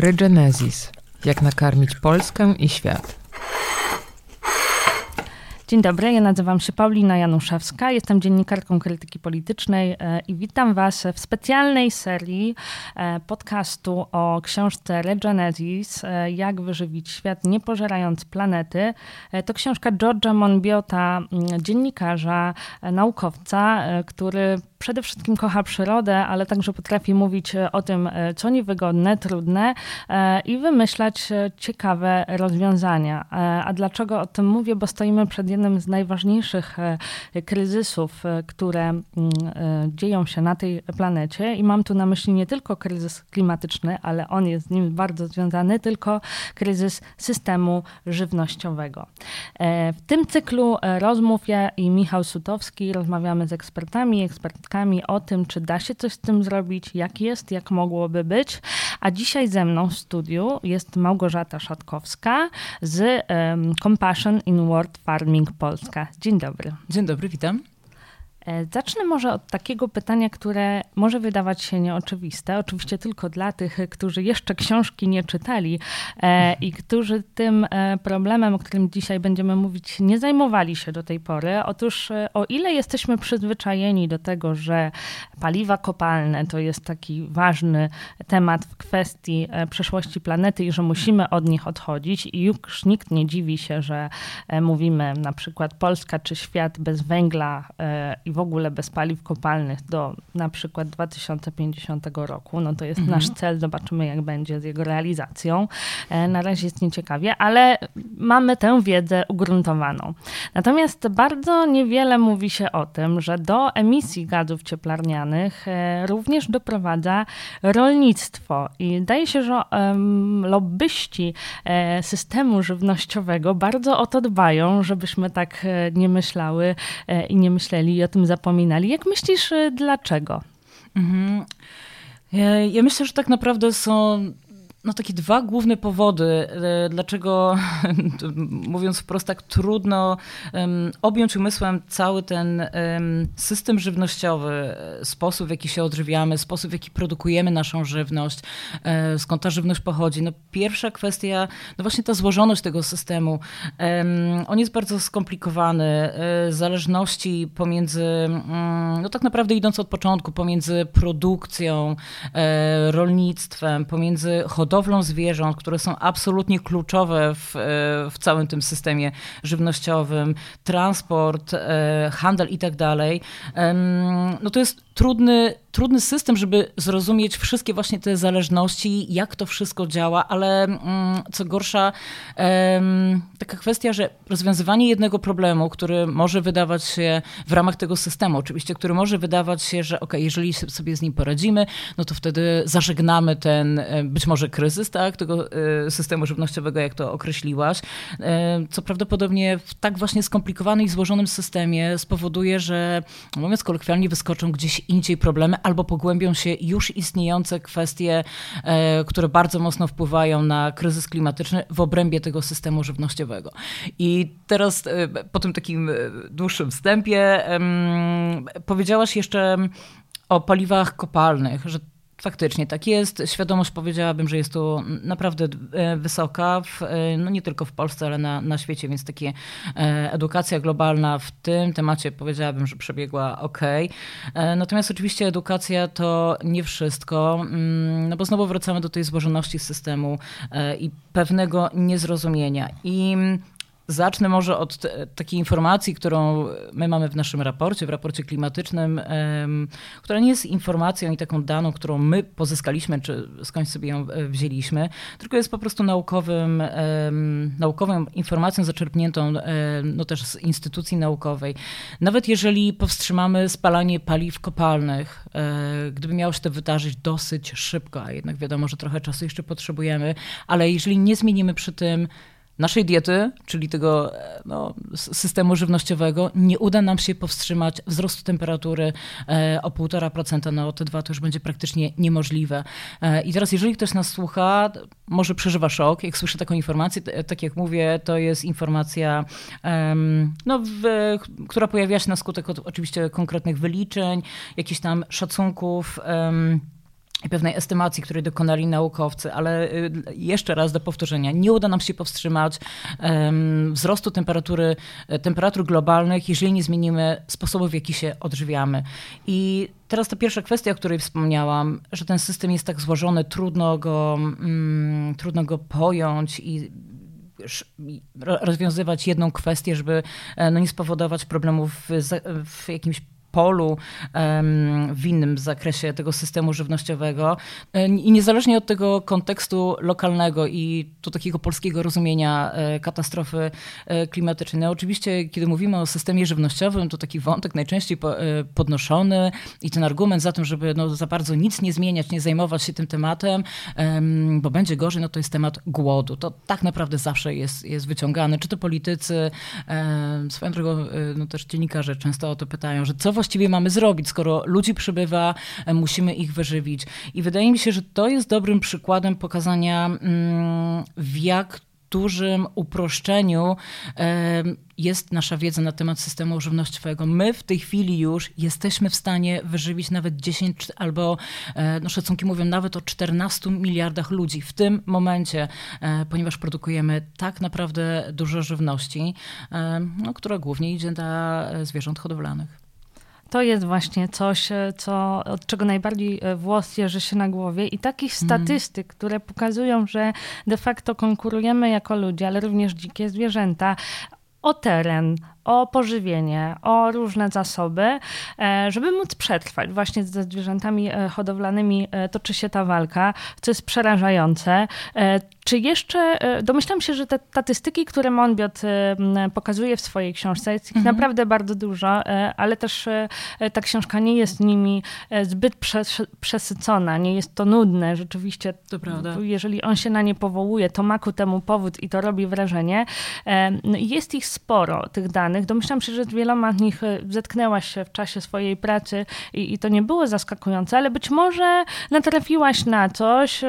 Regenesis. Jak nakarmić Polskę i świat. Dzień dobry, ja nazywam się Paulina Januszewska, jestem dziennikarką krytyki politycznej e, i witam Was w specjalnej serii e, podcastu o książce Regenesis, e, Jak wyżywić świat nie pożerając planety. To książka George'a Monbiota, dziennikarza, naukowca, który przede wszystkim kocha przyrodę, ale także potrafi mówić o tym, co niewygodne, trudne i wymyślać ciekawe rozwiązania. A dlaczego o tym mówię? Bo stoimy przed jednym z najważniejszych kryzysów, które mm, dzieją się na tej planecie i mam tu na myśli nie tylko kryzys klimatyczny, ale on jest z nim bardzo związany, tylko kryzys systemu żywnościowego. W tym cyklu rozmów ja i Michał Sutowski rozmawiamy z ekspertami, ekspertkami o tym, czy da się coś z tym zrobić, jak jest, jak mogłoby być. A dzisiaj ze mną w studiu jest Małgorzata Szatkowska z Compassion in World Farming Polska. Dzień dobry. Dzień dobry, witam. E, zacznę może od takiego pytania, które może wydawać się nieoczywiste, oczywiście tylko dla tych, którzy jeszcze książki nie czytali e, i którzy tym e, problemem, o którym dzisiaj będziemy mówić, nie zajmowali się do tej pory. Otóż o ile jesteśmy przyzwyczajeni do tego, że paliwa kopalne to jest taki ważny temat w kwestii przeszłości planety i że musimy od nich odchodzić i już nikt nie dziwi się, że mówimy na przykład Polska czy świat bez węgla i w ogóle bez paliw kopalnych do na przykład 2050 roku. No to jest mhm. nasz cel, zobaczymy jak będzie z jego realizacją. E, na razie jest nieciekawie, ale mamy tę wiedzę ugruntowaną. Natomiast bardzo niewiele mówi się o tym, że do emisji gazów cieplarnianych e, również doprowadza rolnictwo i daje się, że lobbyści e, systemu żywnościowego bardzo o to dbają, żebyśmy tak nie myślały i nie myśleli o tym tym zapominali. Jak myślisz, y, dlaczego? Mhm. Ja, ja myślę, że tak naprawdę są no, takie dwa główne powody, e, dlaczego, mówiąc wprost, tak trudno objąć umysłem cały ten system żywnościowy, e, sposób w jaki się odżywiamy, sposób w jaki produkujemy naszą żywność, e, skąd ta żywność pochodzi. No, pierwsza kwestia, no właśnie ta złożoność tego systemu. On jest bardzo skomplikowany. Zależności pomiędzy, mm, no tak naprawdę idąc od początku, pomiędzy produkcją, rolnictwem, pomiędzy hodowlą, hodowlą zwierząt, które są absolutnie kluczowe w, e, w całym tym systemie żywnościowym, transport, e, handel i tak dalej, no to jest trudny, trudny system, żeby zrozumieć wszystkie właśnie te zależności, jak to wszystko działa, ale mm, co gorsza, taka kwestia, że rozwiązywanie jednego problemu, który może wydawać się w ramach tego systemu, oczywiście, który może wydawać się, że ok, jeżeli sobie z nim poradzimy, no to wtedy zażegnamy ten być może kryzys tak, tego e, systemu żywnościowego, jak to określiłaś, co prawdopodobnie w tak właśnie skomplikowanym i złożonym systemie spowoduje, że mówiąc kolokwialnie, wyskoczą gdzieś indziej problemy, albo pogłębią się już istniejące kwestie, e, które bardzo mocno wpływają na kryzys klimatyczny w obrębie tego systemu żywnościowego. I teraz e, po tym takim e, dłuższym wstępie powiedziałaś jeszcze o paliwach kopalnych, że Faktycznie tak jest. Świadomość powiedziałabym, że jest to naprawdę e, wysoka, w, e, no nie tylko w Polsce, ale na, na świecie, więc takie e, edukacja globalna w tym temacie powiedziałabym, że przebiegła ok. Natomiast oczywiście edukacja to nie wszystko, mm, no bo znowu wracamy do tej złożoności systemu i pewnego niezrozumienia. I Zacznę może od takiej informacji, którą my mamy w naszym raporcie, w raporcie klimatycznym, która nie jest informacją i taką daną, którą my pozyskaliśmy, czy skądś sobie ją e, wzięliśmy, tylko jest po prostu naukowym, naukową informacją zaczerpniętą no też z instytucji naukowej. Nawet jeżeli powstrzymamy spalanie paliw kopalnych, e, gdyby miało się to wydarzyć dosyć szybko, a jednak wiadomo, że trochę czasu jeszcze potrzebujemy, ale jeżeli nie zmienimy przy tym naszej diety, czyli tego e, no, systemu żywnościowego, nie uda nam się powstrzymać wzrostu temperatury e, o 1,5% na OT2, to już będzie praktycznie niemożliwe. E, I teraz, jeżeli ktoś nas słucha, może przeżywa szok, jak słyszy taką informację, tak jak mówię, to jest informacja, no, w, która pojawia się na skutek oczywiście konkretnych wyliczeń, jakichś tam szacunków pewnej estymacji, której dokonali naukowcy, ale y, jeszcze raz do powtórzenia, nie uda nam się powstrzymać wzrostu temperatury, e, temperatur globalnych, jeżeli nie zmienimy sposobu, w jaki się odżywiamy. I teraz ta pierwsza kwestia, o której wspomniałam, że ten system jest tak złożony, trudno go, um, trudno go pojąć i rozwiązywać jedną kwestię, żeby e, no, nie spowodować problemów w, w jakimś polu w innym zakresie tego systemu żywnościowego. E, I niezależnie od tego kontekstu lokalnego i tu takiego polskiego rozumienia e, katastrofy e, klimatycznej, no oczywiście, kiedy mówimy o systemie żywnościowym, to taki wątek najczęściej podnoszony i ten argument za tym, żeby no za bardzo nic nie zmieniać, nie zajmować się tym tematem, bo będzie gorzej, no to jest temat głodu. To tak naprawdę zawsze jest, jest wyciągany. Czy to politycy, swoją drogą no też dziennikarze często o to pytają, że co właściwie mamy zrobić, skoro ludzi przybywa, e, musimy ich wyżywić. I wydaje mi się, że to jest dobrym przykładem pokazania, mm, w jak dużym uproszczeniu e, jest nasza wiedza na temat systemu żywnościowego. My w tej chwili już jesteśmy w stanie wyżywić nawet 10 albo, e, no szacunki mówią, nawet o 14 miliardach ludzi w tym momencie, ponieważ produkujemy tak naprawdę dużo żywności, no, która głównie idzie dla zwierząt hodowlanych to jest właśnie coś, e, co, od czego najbardziej e, włos jeży się na głowie i takich mhm. statystyk, mm. które pokazują, że de facto konkurujemy jako ludzie, ale również dzikie zwierzęta o teren, o pożywienie, o różne zasoby, e, żeby móc przetrwać. Właśnie ze zwierzętami hodowlanymi toczy się ta walka, co jest przerażające. Czy jeszcze, e, domyślam się, że te statystyki, które Monbiot e, pokazuje w swojej książce, jest ich mhm. naprawdę bardzo dużo, e, ale też ta książka nie jest nimi zbyt przesycona, nie jest to nudne. Rzeczywiście, to prawda. jeżeli on się na nie powołuje, to ma ku temu powód i to robi wrażenie. No jest ich sporo, tych danych. Domyślam się, że z wieloma z nich zetknęłaś się w czasie swojej pracy i, i to nie było zaskakujące, ale być może natrafiłaś na coś,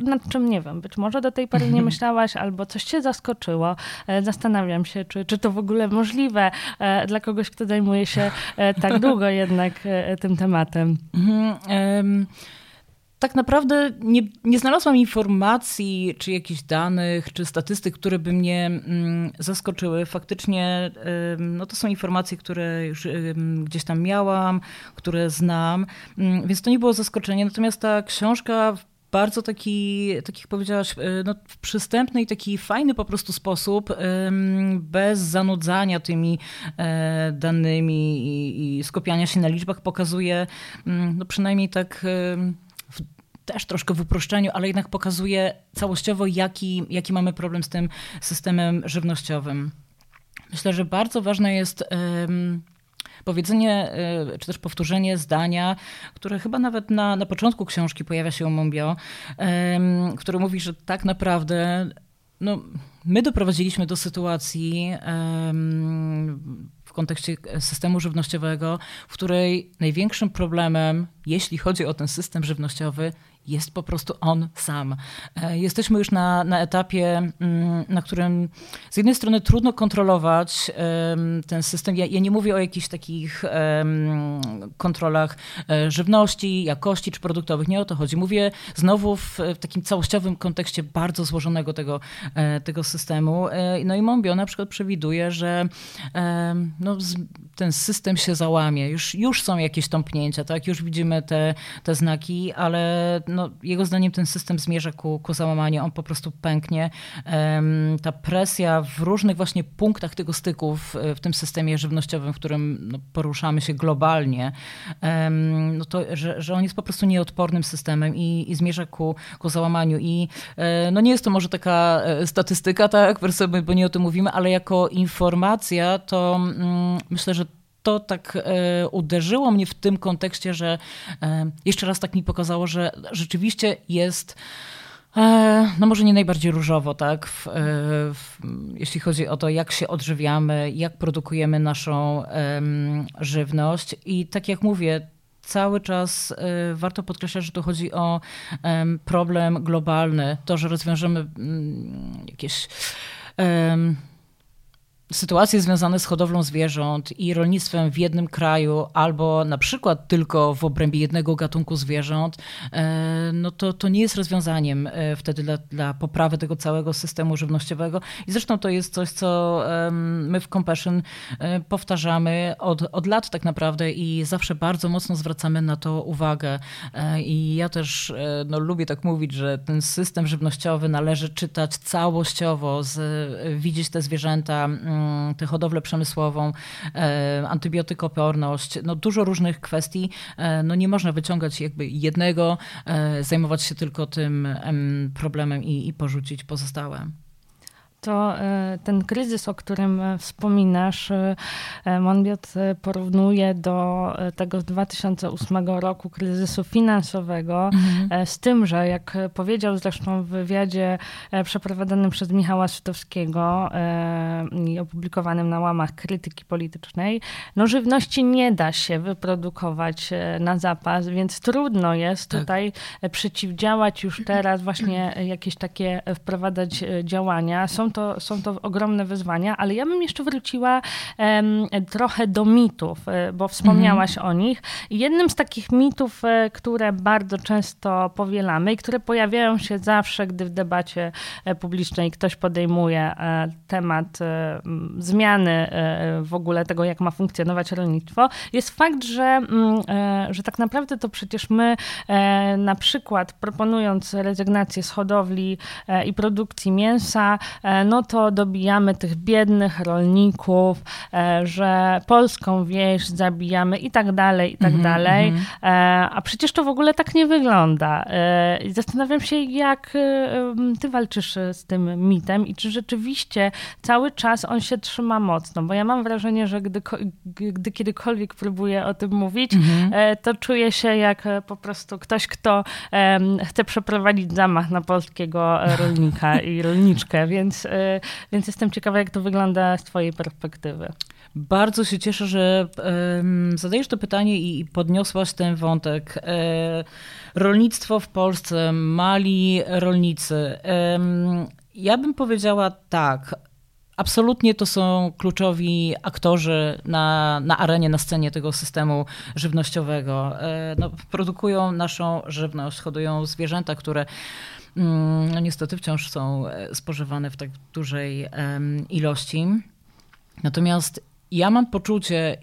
nad czym nie wiem, być może do tej pory nie myślałaś, albo coś cię zaskoczyło. E, zastanawiam się, czy, czy to w ogóle możliwe e, dla kogoś, kto zajmuje się e, tak długo jednak tym tematem. Um tak naprawdę nie, nie, znalazłam informacji, czy jakichś danych, czy statystyk, które by mnie mm, zaskoczyły. Faktycznie no to są informacje, które już gdzieś tam miałam, które znam, mm, więc to nie było zaskoczenie. Natomiast ta książka bardzo taki, tak jak powiedziałaś, e, no, przystępny i taki fajny po prostu sposób, bez zanudzania tymi e, danymi i, i skupiania się na liczbach, pokazuje, no przynajmniej tak też troszkę w uproszczeniu, ale jednak pokazuje całościowo, jaki, jaki mamy problem z tym systemem żywnościowym. Myślę, że bardzo ważne jest powiedzenie, e, czy też powtórzenie zdania, które chyba nawet na, na początku książki pojawia się u Mombio, który mówi, że tak naprawdę no, my doprowadziliśmy do sytuacji w kontekście systemu żywnościowego, w której największym problemem, jeśli chodzi o ten system żywnościowy, jest po prostu on sam. E, jesteśmy już na, na etapie, mm, na którym z jednej strony trudno kontrolować ten system. Ja, ja nie mówię o jakichś takich kontrolach e, żywności, jakości czy produktowych. Nie o to chodzi. Mówię znowu w, takim całościowym kontekście bardzo złożonego tego, e, tego systemu. No i Mombio na przykład przewiduje, że no, ten system się załamie. Już, już są jakieś tąpnięcia, tak? Już widzimy te, te znaki, ale no, jego zdaniem ten system zmierza ku, ku załamaniu, on po prostu pęknie. Ta presja w różnych właśnie punktach tego styku w, w tym systemie żywnościowym, w którym no, poruszamy się globalnie, no to, że, że on jest po prostu nieodpornym systemem i, i zmierza ku, ku załamaniu. I e, no nie jest to może taka e, statystyka, tak, bo nie o tym mówimy, ale jako informacja to mm, myślę, że to tak e, uderzyło mnie w tym kontekście, że e, jeszcze raz tak mi pokazało, że rzeczywiście jest. E, no może nie najbardziej różowo, tak? W, w, jeśli chodzi o to, jak się odżywiamy, jak produkujemy naszą żywność. I tak jak mówię, cały czas warto podkreślać, że tu chodzi o problem globalny. To, że rozwiążemy mm, jakieś sytuacje związane z hodowlą zwierząt i rolnictwem w jednym kraju, albo na przykład tylko w obrębie jednego gatunku zwierząt, e, no to, to nie jest rozwiązaniem e, wtedy dla, dla poprawy tego całego systemu żywnościowego. I zresztą to jest coś, co my w Compassion e, powtarzamy od, od lat tak naprawdę i zawsze bardzo mocno zwracamy na to uwagę. I ja też no, lubię tak mówić, że ten system żywnościowy należy czytać całościowo, z, widzieć te zwierzęta, mm, tę hodowlę przemysłową, e, antybiotykoporność, no dużo różnych kwestii. E, no nie można wyciągać jakby jednego, e, zajmować się tylko tym problemem i, i porzucić pozostałe to e, ten kryzys, o którym e, wspominasz, e, Monbiot porównuje do tego z 2008 roku kryzysu finansowego, mhm. z tym, że jak powiedział zresztą w wywiadzie przeprowadzonym przez Michała Szydowskiego i opublikowanym na łamach krytyki politycznej, no żywności nie da się wyprodukować na zapas, więc trudno jest tak. tutaj przeciwdziałać już teraz właśnie jakieś takie wprowadzać działania. Są to, są to ogromne wyzwania, ale ja bym jeszcze wróciła um, trochę do mitów, e, bo wspomniałaś mhm. o nich. Jednym z takich mitów, e, które bardzo często powielamy i które pojawiają się zawsze, gdy w debacie e, publicznej ktoś podejmuje temat zmiany w ogóle tego, jak ma funkcjonować rolnictwo, jest fakt, że, że tak naprawdę to przecież my na przykład proponując rezygnację z hodowli i produkcji mięsa, no to dobijamy tych biednych rolników, e, że polską wieś zabijamy i tak dalej, i tak mm -hmm, dalej. Mm -hmm. A przecież to w ogóle tak nie wygląda. E, I zastanawiam się, jak ty walczysz z tym mitem i czy rzeczywiście cały czas on się trzyma mocno, bo ja mam wrażenie, że gdy, gdy kiedykolwiek próbuję o tym mówić, mm -hmm. to czuję się jak po prostu ktoś, kto chce przeprowadzić zamach na polskiego rolnika i rolniczkę, więc więc jestem ciekawa, jak to wygląda z Twojej perspektywy. Bardzo się cieszę, że zadajesz to pytanie i podniosłaś ten wątek. E, rolnictwo w Polsce, mali rolnicy. Ja bym powiedziała tak. Absolutnie to są kluczowi aktorzy na, na arenie, na scenie tego systemu żywnościowego. E, no, produkują naszą żywność, hodują zwierzęta, które no niestety wciąż są e, spożywane w tak dużej ilości. Natomiast ja mam poczucie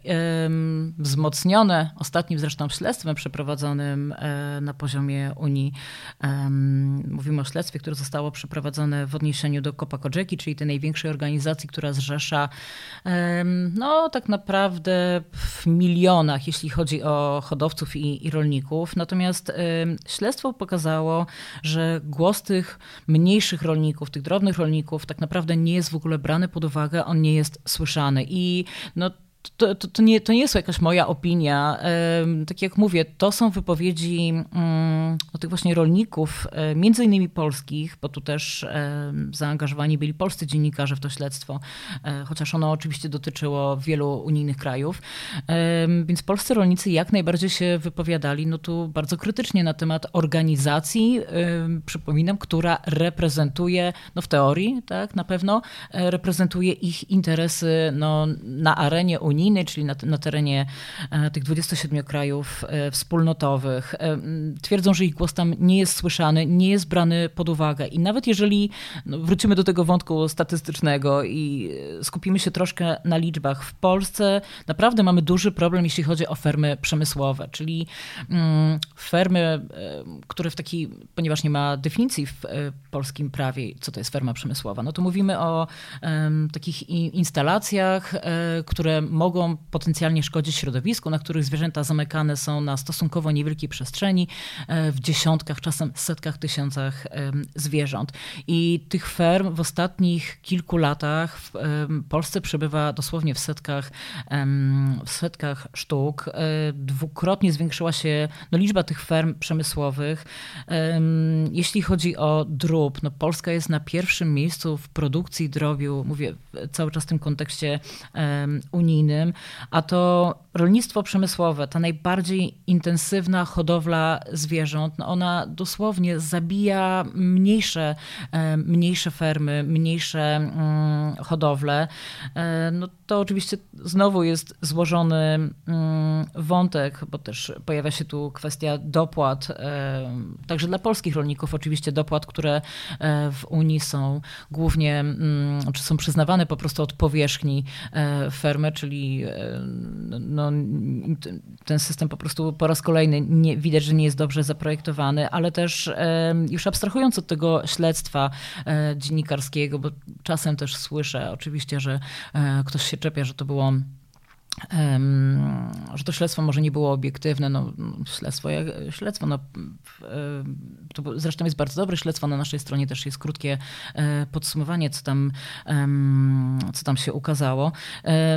um, wzmocnione ostatnim zresztą śledztwem przeprowadzonym um, na poziomie Unii. Um, mówimy o śledztwie, które zostało przeprowadzone w odniesieniu do Copa Cogeca, czyli tej największej organizacji, która zrzesza no tak naprawdę w milionach, jeśli chodzi o hodowców i, i rolników. Natomiast śledztwo pokazało, że głos tych mniejszych rolników, tych drobnych rolników tak naprawdę nie jest w ogóle brany pod uwagę, on nie jest słyszany. I no, to, to, to, nie, to nie jest jakaś moja opinia. Tak jak mówię, to są wypowiedzi mm, o tych właśnie rolników, e, między innymi polskich, bo tu też zaangażowani byli polscy dziennikarze w to śledztwo, e, chociaż ono oczywiście dotyczyło wielu unijnych krajów. Więc polscy rolnicy jak najbardziej się wypowiadali, no tu bardzo krytycznie na temat organizacji, przypominam, która reprezentuje, no w teorii, tak, na pewno, e, reprezentuje ich interesy no, na arenie Unii unijnej, czyli na, na terenie e, tych 27 krajów e, wspólnotowych. E, twierdzą, że ich głos tam nie jest słyszany, nie jest brany pod uwagę. I nawet jeżeli no, wrócimy do tego wątku statystycznego i skupimy się troszkę na liczbach, w Polsce naprawdę mamy duży problem, jeśli chodzi o fermy przemysłowe, czyli mm, fermy, które w takiej, ponieważ nie ma definicji w polskim prawie, co to jest ferma przemysłowa, no to mówimy o takich instalacjach, które mogą potencjalnie szkodzić środowisku, na których zwierzęta zamykane są na stosunkowo niewielkiej przestrzeni, e, w dziesiątkach, czasem setkach, tysiącach zwierząt. I tych ferm w ostatnich kilku latach w Polsce przebywa dosłownie w setkach, w setkach sztuk. E, dwukrotnie zwiększyła się no, liczba tych ferm przemysłowych. Jeśli chodzi o drób, no Polska jest na pierwszym miejscu w produkcji drobiu, mówię cały czas w tym kontekście unijnym, a to rolnictwo przemysłowe, ta najbardziej intensywna hodowla zwierząt, no ona dosłownie zabija mniejsze, mniejsze fermy, mniejsze mm, hodowle. No to oczywiście znowu jest złożony mm, wątek, bo też pojawia się tu kwestia dopłat, także dla polskich rolników oczywiście dopłat, które w Unii są głównie, mm, czy są przyznawane po prostu od powierzchni fermy, czyli no, ten system po prostu po raz kolejny nie, widać, że nie jest dobrze zaprojektowany, ale też już abstrahując od tego śledztwa e, dziennikarskiego, bo czasem też słyszę oczywiście, że e, ktoś się czepia, że to było że to śledztwo może nie było obiektywne. No, śledztwo, jak, śledztwo no, to zresztą jest bardzo dobre śledztwo. Na naszej stronie też jest krótkie e, podsumowanie, co tam, co tam się ukazało.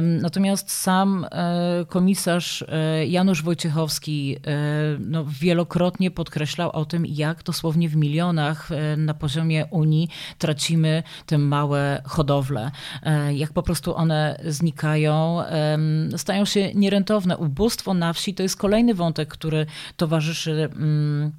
Natomiast sam e, komisarz e, Janusz Wojciechowski no, wielokrotnie podkreślał o tym, jak dosłownie w milionach na poziomie Unii tracimy te małe hodowle. Jak po prostu one znikają stają się nierentowne. Ubóstwo na wsi to jest kolejny wątek, który towarzyszy. Mm,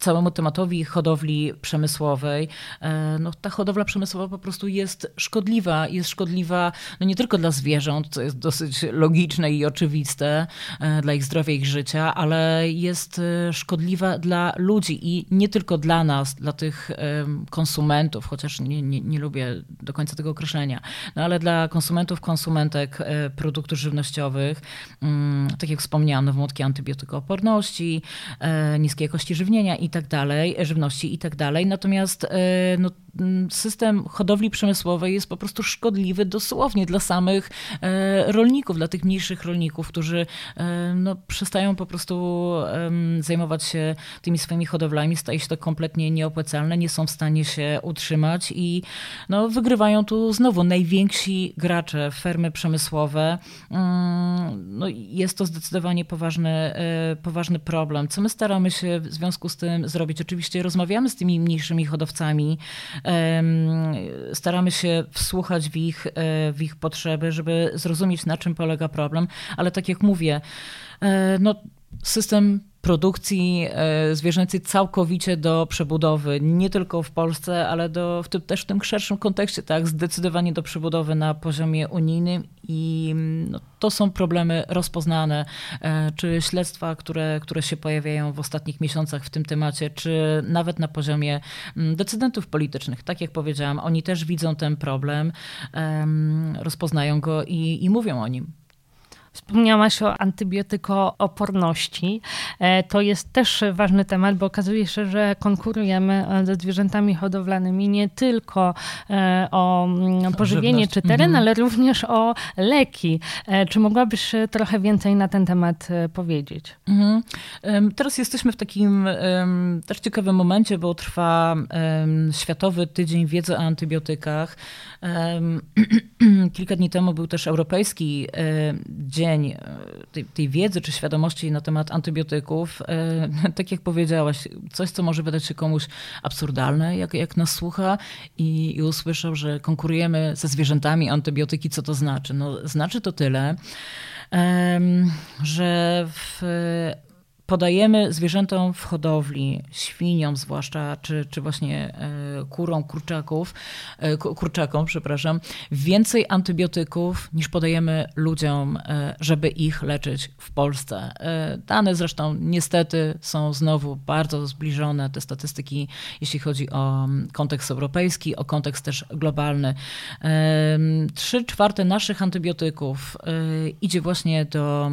całemu tematowi hodowli przemysłowej, e, no, ta hodowla przemysłowa po prostu jest szkodliwa. Jest szkodliwa no, nie tylko dla zwierząt, co jest dosyć logiczne i oczywiste e, dla ich zdrowia, ich życia, ale jest e, szkodliwa dla ludzi i nie tylko dla nas, dla tych konsumentów, chociaż nie, nie, nie lubię do końca tego określenia, no, ale dla konsumentów, konsumentek produktów żywnościowych, mm, tak jak wspomniano, wątki antybiotykooporności, niskiej jakości żywnienia i tak dalej, żywności i tak dalej. Natomiast e, no, system hodowli przemysłowej jest po prostu szkodliwy dosłownie dla samych e, rolników, dla tych mniejszych rolników, którzy e, no, przestają po prostu zajmować się tymi swoimi hodowlami, staje się to kompletnie nieopłacalne, nie są w stanie się utrzymać i no, wygrywają tu znowu najwięksi gracze, fermy przemysłowe. Mm, no, jest to zdecydowanie poważny, poważny problem. Co my staramy się w związku z tym zrobić? Oczywiście rozmawiamy z tymi mniejszymi hodowcami, staramy się wsłuchać w ich, e, w ich potrzeby, żeby zrozumieć, na czym polega problem, ale tak jak mówię, e, no, system produkcji e, zwierzęcej całkowicie do przebudowy, nie tylko w Polsce, ale do, w tym, też w tym szerszym kontekście, tak, zdecydowanie do przebudowy na poziomie unijnym i no, to są problemy rozpoznane, e, czy śledztwa, które, które się pojawiają w ostatnich miesiącach w tym temacie, czy nawet na poziomie mm, decydentów politycznych. Tak jak powiedziałam, oni też widzą ten problem, rozpoznają go i, i mówią o nim. Wspomniałaś o antybiotykooporności. E, to jest też ważny temat, bo okazuje się, że konkurujemy e, ze zwierzętami hodowlanymi nie tylko e, o mm, pożywienie czy teren, mhm. ale również o leki. Czy mogłabyś trochę więcej na ten temat powiedzieć? Mhm. Teraz jesteśmy w takim też ciekawym momencie, bo trwa Światowy Tydzień Wiedzy o Antybiotykach. Kilka dni temu był też Europejski Dzień dzień e, tej, tej, wiedzy czy świadomości na temat antybiotyków, e, tak jak powiedziałaś, coś, co może wydać się komuś absurdalne, jak, jak nas słucha i, i usłyszał, że konkurujemy ze zwierzętami antybiotyki, co to znaczy? No, znaczy to tyle, że w podajemy zwierzętom w hodowli, świniom zwłaszcza, czy, czy właśnie e, kurom, kurczaków, e, kurczakom, przepraszam, więcej antybiotyków niż podajemy ludziom, e, żeby ich leczyć w Polsce. Dane zresztą niestety są znowu bardzo zbliżone, te statystyki, jeśli chodzi o kontekst europejski, o kontekst też globalny. Trzy czwarte naszych antybiotyków idzie właśnie do,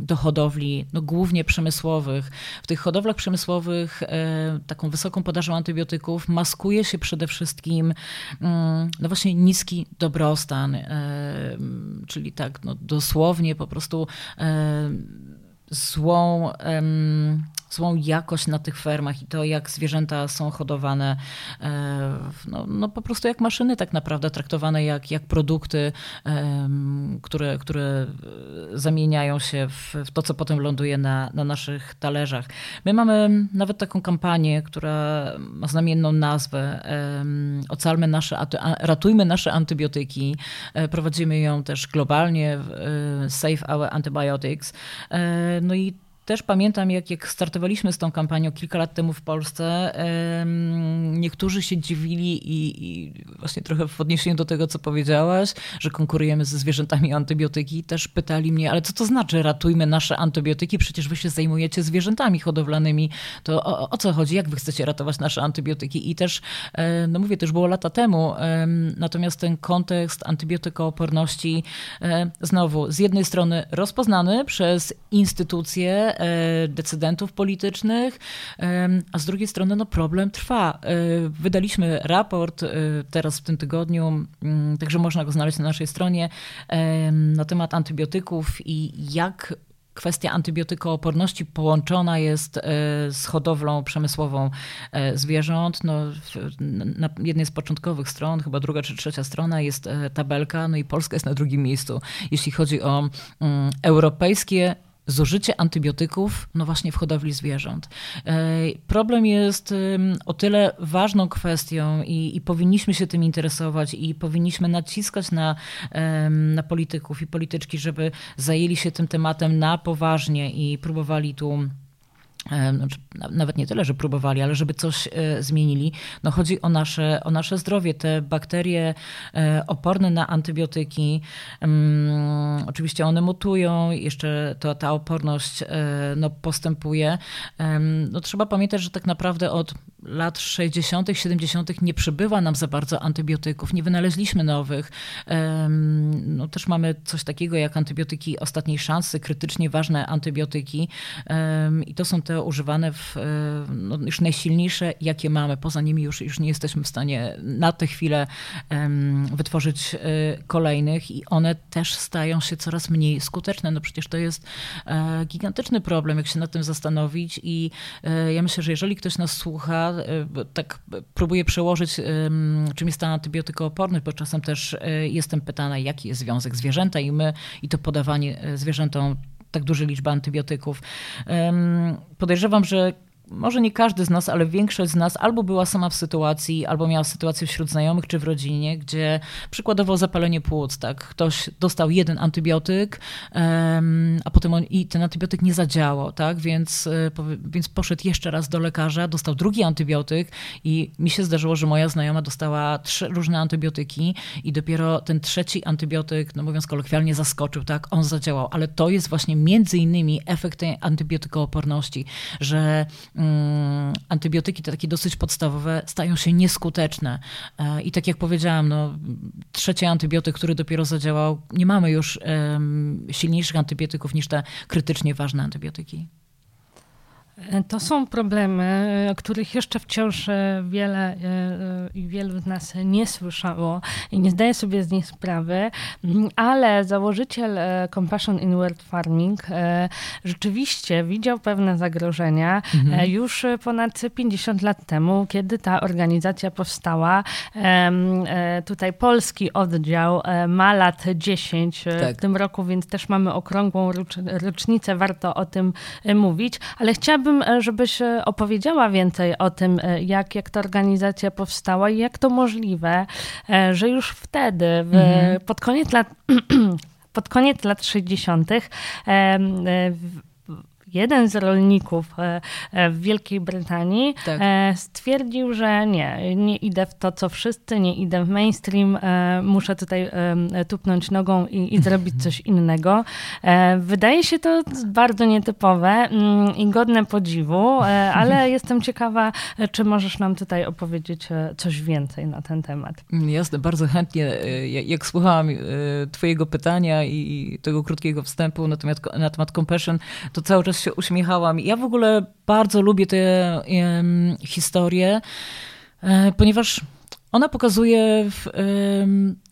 do hodowli, no głównie przemysłowej, przemysłowych. W tych hodowlach przemysłowych e, taką wysoką podażą antybiotyków maskuje się przede wszystkim mm, no właśnie niski dobrostan, e, czyli tak no dosłownie po prostu e, złą złą jakość na tych fermach i to, jak zwierzęta są hodowane, e, no, no po prostu jak maszyny tak naprawdę, traktowane jak, jak produkty, które, które zamieniają się w, w to, co potem ląduje na, na naszych talerzach. My mamy nawet taką kampanię, która ma znamienną nazwę Ocalmy nasze, ratujmy nasze antybiotyki. E, prowadzimy ją też globalnie, Save Our Antibiotics. E, no i też pamiętam, jak, jak startowaliśmy z tą kampanią kilka lat temu w Polsce, niektórzy się dziwili i, i, właśnie trochę w odniesieniu do tego, co powiedziałaś, że konkurujemy ze zwierzętami antybiotyki, też pytali mnie, ale co to znaczy ratujmy nasze antybiotyki? Przecież wy się zajmujecie zwierzętami hodowlanymi. To o, o co chodzi? Jak wy chcecie ratować nasze antybiotyki? I też, no mówię, już było lata temu, natomiast ten kontekst antybiotykooporności znowu z jednej strony rozpoznany przez instytucje, decydentów politycznych, a z drugiej strony no, problem trwa. E, wydaliśmy raport e, teraz w tym tygodniu, także można go znaleźć na naszej stronie, na temat antybiotyków i jak kwestia antybiotykooporności połączona jest z hodowlą przemysłową zwierząt. No, na jednej z początkowych stron, chyba druga czy trzecia strona, jest tabelka, no i Polska jest na drugim miejscu, jeśli chodzi o europejskie zużycie antybiotyków, no właśnie w hodowli zwierząt. E, problem jest o tyle ważną kwestią i, i, powinniśmy się tym interesować i powinniśmy naciskać na, na polityków i polityczki, żeby zajęli się tym tematem na poważnie i próbowali tu znaczy, nawet nie tyle, że próbowali, ale żeby coś e, zmienili. No chodzi o nasze, o nasze zdrowie. Te bakterie e, oporne na antybiotyki, oczywiście one mutują, jeszcze to, ta oporność e, no, postępuje. No, trzeba pamiętać, że tak naprawdę od lat 60., 70. nie przybywa nam za bardzo antybiotyków, nie wynaleźliśmy nowych. No, też mamy coś takiego jak antybiotyki ostatniej szansy, krytycznie ważne antybiotyki i to są te używane w, no, już najsilniejsze, jakie mamy. Poza nimi już, już nie jesteśmy w stanie na tę chwilę wytworzyć e, kolejnych i one też stają się coraz mniej skuteczne. No przecież to jest e, gigantyczny problem, jak się nad tym zastanowić i e, ja myślę, że jeżeli ktoś nas słucha, Tak próbuję przełożyć, czym jest ta antybiotykooporność, bo czasem też y, jestem pytana, jaki jest związek zwierzęta i my, i to podawanie y, zwierzętom tak dużej liczby antybiotyków. Podejrzewam, że może nie każdy z nas, ale większość z nas albo była sama w sytuacji, albo miała sytuację wśród znajomych czy w rodzinie, gdzie przykładowo zapalenie płuc, tak, ktoś dostał jeden antybiotyk, a potem on, i ten antybiotyk nie zadziałał, tak, więc, e, więc poszedł jeszcze raz do lekarza, dostał drugi antybiotyk i mi się zdarzyło, że moja znajoma dostała trzy różne antybiotyki i dopiero ten trzeci antybiotyk, no mówiąc kolokwialnie, zaskoczył, tak, on zadziałał, ale to jest właśnie między innymi efekt tej antybiotykooporności, że antybiotyki, te takie dosyć podstawowe, stają się nieskuteczne. E, I tak jak powiedziałam, no, trzeci antybiotyk, który dopiero zadziałał, nie mamy już silniejszych antybiotyków niż te krytycznie ważne antybiotyki. To są problemy, o których jeszcze wciąż e, wiele e, i wielu z nas nie słyszało i nie zdaje sobie z nich sprawy, mm, ale założyciel e, Compassion in World Farming rzeczywiście widział pewne zagrożenia mhm. już ponad 50 lat temu, kiedy ta organizacja powstała. Tutaj polski oddział ma lat 10 tak. w tym roku, więc też mamy okrągłą rocznicę, warto o tym mówić, ale chciałabym chciałabym, e, żebyś e, opowiedziała więcej o tym, e, jak, jak ta organizacja powstała i jak to możliwe, że już wtedy, w, mhm. pod koniec lat pod koniec lat 60 jeden z rolników e, e, w Wielkiej Brytanii tak. E, stwierdził, że nie, nie idę w to, co wszyscy, nie idę w mainstream, muszę tutaj tupnąć nogą i, i zrobić coś innego. Wydaje się to bardzo nietypowe mm, i godne podziwu, ale jestem ciekawa, czy możesz nam tutaj opowiedzieć coś więcej na ten temat. Jasne, bardzo chętnie. Jak słuchałam twojego pytania i tego krótkiego wstępu na temat, na temat compassion, to cały czas się uśmiechałam. Ja w ogóle bardzo lubię tę um, historię, e, ponieważ ona pokazuje w,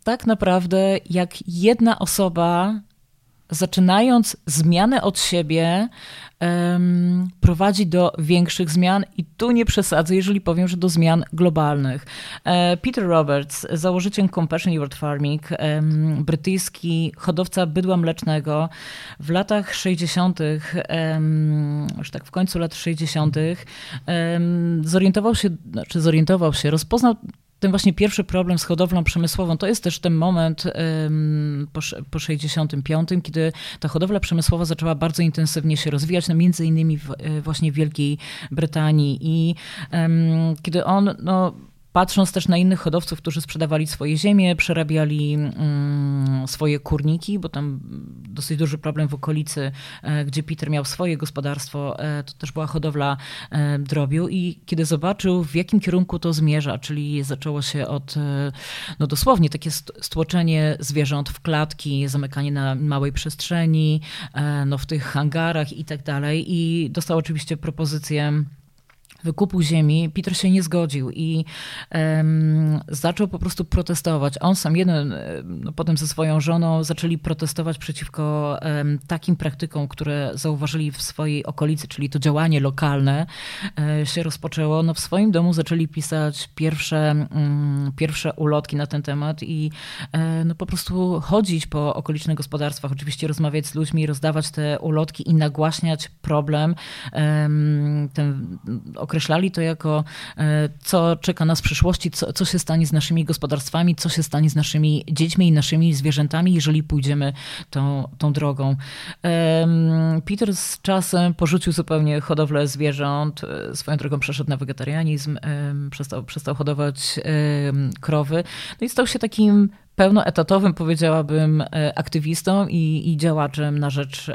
tak naprawdę, jak jedna osoba zaczynając zmianę od siebie, um, prowadzi do większych zmian i tu nie przesadzę, jeżeli powiem, że do zmian globalnych. E, Peter Roberts, założyciel Compassion World Farming, um, brytyjski hodowca bydła mlecznego, w latach 60., um, już tak w końcu lat 60., zorientował się, znaczy zorientował się, rozpoznał ten właśnie pierwszy problem z hodowlą przemysłową, to jest też ten moment po, po 65, kiedy ta hodowla przemysłowa zaczęła bardzo intensywnie się rozwijać, no między innymi w, właśnie w Wielkiej Brytanii. I kiedy on, no, Patrząc też na innych hodowców, którzy sprzedawali swoje ziemie, przerabiali mm, swoje kurniki, bo tam dosyć duży problem w okolicy, e, gdzie Peter miał swoje gospodarstwo, e, to też była hodowla e, drobiu. I kiedy zobaczył, w jakim kierunku to zmierza, czyli zaczęło się od, no dosłownie, takie stłoczenie zwierząt w klatki, zamykanie na małej przestrzeni, no w tych hangarach i tak dalej. I dostał oczywiście propozycję wykupu ziemi, Peter się nie zgodził i um, zaczął po prostu protestować. On sam jeden, no, potem ze swoją żoną zaczęli protestować przeciwko um, takim praktykom, które zauważyli w swojej okolicy, czyli to działanie lokalne um, się rozpoczęło. No, w swoim domu zaczęli pisać pierwsze, mm, pierwsze ulotki na ten temat i e, no, po prostu chodzić po okolicznych gospodarstwach, oczywiście rozmawiać z ludźmi, rozdawać te ulotki i nagłaśniać problem, ten określali to jako e, co czeka nas w przyszłości, co, co się stanie z naszymi gospodarstwami, co się stanie z naszymi dziećmi i naszymi zwierzętami, jeżeli pójdziemy tą, tą drogą. Peter z czasem porzucił zupełnie hodowlę zwierząt, e, swoją drogą przeszedł na wegetarianizm, przestał, przestał hodować krowy, no i stał się takim pełnoetatowym, powiedziałabym, e, aktywistą i, i działaczem na rzecz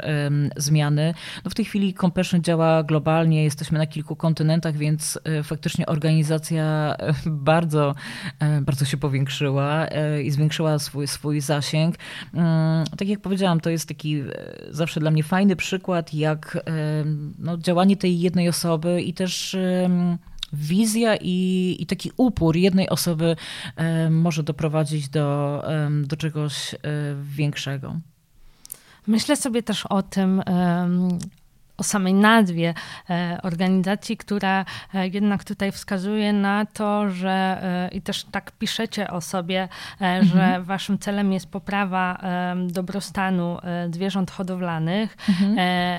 zmiany. No w tej chwili Compassion działa globalnie, jesteśmy na kilku kontynentach, więc e, faktycznie organizacja bardzo, bardzo się powiększyła i zwiększyła swój, swój zasięg. Um, tak jak powiedziałam, to jest taki zawsze dla mnie fajny przykład, jak no, działanie tej jednej osoby i też wizja i, i taki upór jednej osoby może doprowadzić do, do czegoś e, większego. Myślę sobie też o tym, o samej nazwie e, organizacji, która e, jednak tutaj wskazuje na to, że e, i też tak piszecie o sobie, mhm. że waszym celem jest poprawa dobrostanu zwierząt hodowlanych mhm.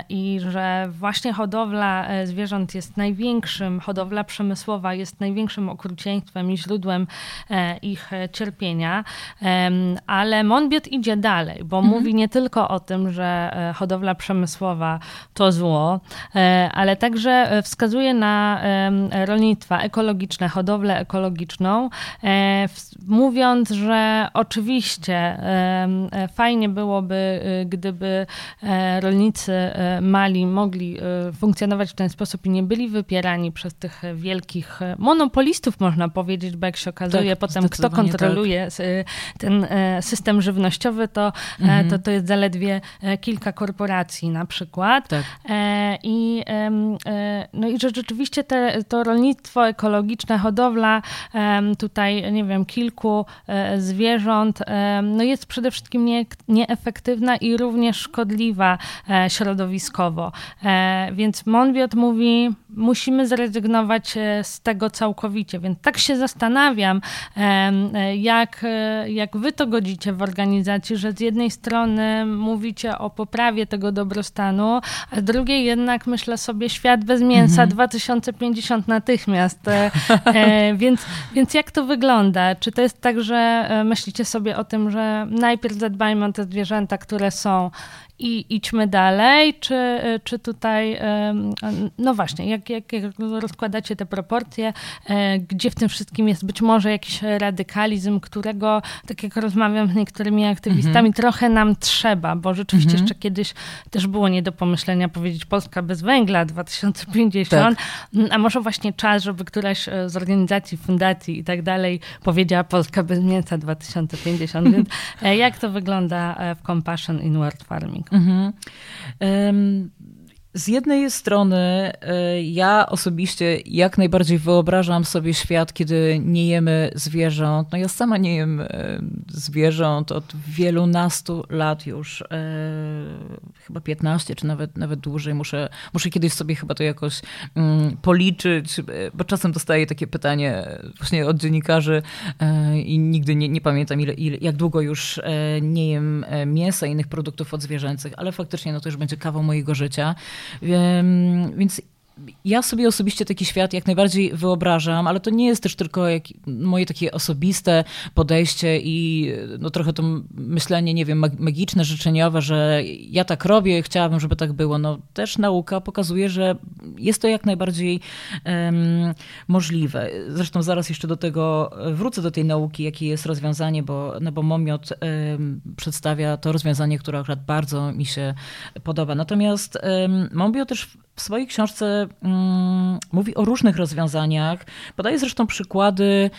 i że właśnie hodowla zwierząt jest największym, hodowla przemysłowa jest największym okrucieństwem i źródłem ich cierpienia, ale Monbiot idzie dalej, bo mhm. mówi nie tylko o tym, że hodowla przemysłowa to zło, zło, e, ale także e, wskazuje na rolnictwa ekologiczne, hodowlę ekologiczną, e, mówiąc, że oczywiście fajnie byłoby, gdyby rolnicy mali mogli funkcjonować w ten sposób i nie byli wypierani przez tych wielkich monopolistów, można powiedzieć, bo jak się okazuje tak, potem, kto kontroluje tak. ten system żywnościowy, to, mhm. to to jest zaledwie kilka korporacji na przykład. Tak. I, e, no i rzeczywiście te, to rolnictwo ekologiczne, hodowla tutaj, nie wiem, kilku e, zwierząt, no jest przede wszystkim nie, nieefektywna i również szkodliwa e, środowiskowo. Więc Monbiot mówi, musimy zrezygnować z tego całkowicie. Więc tak się zastanawiam, jak, jak wy to godzicie w organizacji, że z jednej strony mówicie o poprawie tego dobrostanu, a z drugiej jednak myślę sobie świat bez mięsa mhm. 2050 natychmiast. E, e, więc, więc jak to wygląda? Czy to jest tak, że e, myślicie sobie o tym, że najpierw zadbajmy o te zwierzęta, które są i idźmy dalej, czy, czy tutaj, no właśnie, jak, jak, jak rozkładacie te proporcje, e, gdzie w tym wszystkim jest być może jakiś radykalizm, którego, tak jak rozmawiam z niektórymi aktywistami, mhm. trochę nam trzeba, bo rzeczywiście mhm. jeszcze kiedyś też było nie do pomyślenia powiedzieć Polska bez węgla 2050, tak. a może właśnie czas, żeby któraś e, z organizacji, fundacji i tak dalej powiedziała Polska bez mięsa 2050, więc e, jak to wygląda w Compassion in World Farming? Mhm. Um, z jednej strony e, ja osobiście jak najbardziej wyobrażam sobie świat, kiedy nie jemy zwierząt. No ja sama nie jem e, zwierząt od wielunastu lat już, e, chyba 15 czy nawet, nawet dłużej. Muszę, muszę kiedyś sobie chyba to jakoś mm, policzyć, bo czasem dostaję takie pytanie właśnie od dziennikarzy i nigdy nie, nie pamiętam ile, ile, jak długo już nie jem mięsa i innych produktów odzwierzęcych, ale faktycznie no to już będzie kawał mojego życia. Więc ja sobie osobiście taki świat jak najbardziej wyobrażam, ale to nie jest też tylko jak, moje takie osobiste podejście i no, trochę to myślenie, nie wiem, magiczne, życzeniowe, że ja tak robię, chciałabym, żeby tak było. No też nauka pokazuje, że jest to jak najbardziej um, możliwe. Zresztą zaraz jeszcze do tego wrócę, do tej nauki, jakie jest rozwiązanie, bo, no bo Momiot um, przedstawia to rozwiązanie, które akurat bardzo mi się podoba. Natomiast um, Momiot też w swojej książce um, mówi o różnych rozwiązaniach. Podaje zresztą przykłady,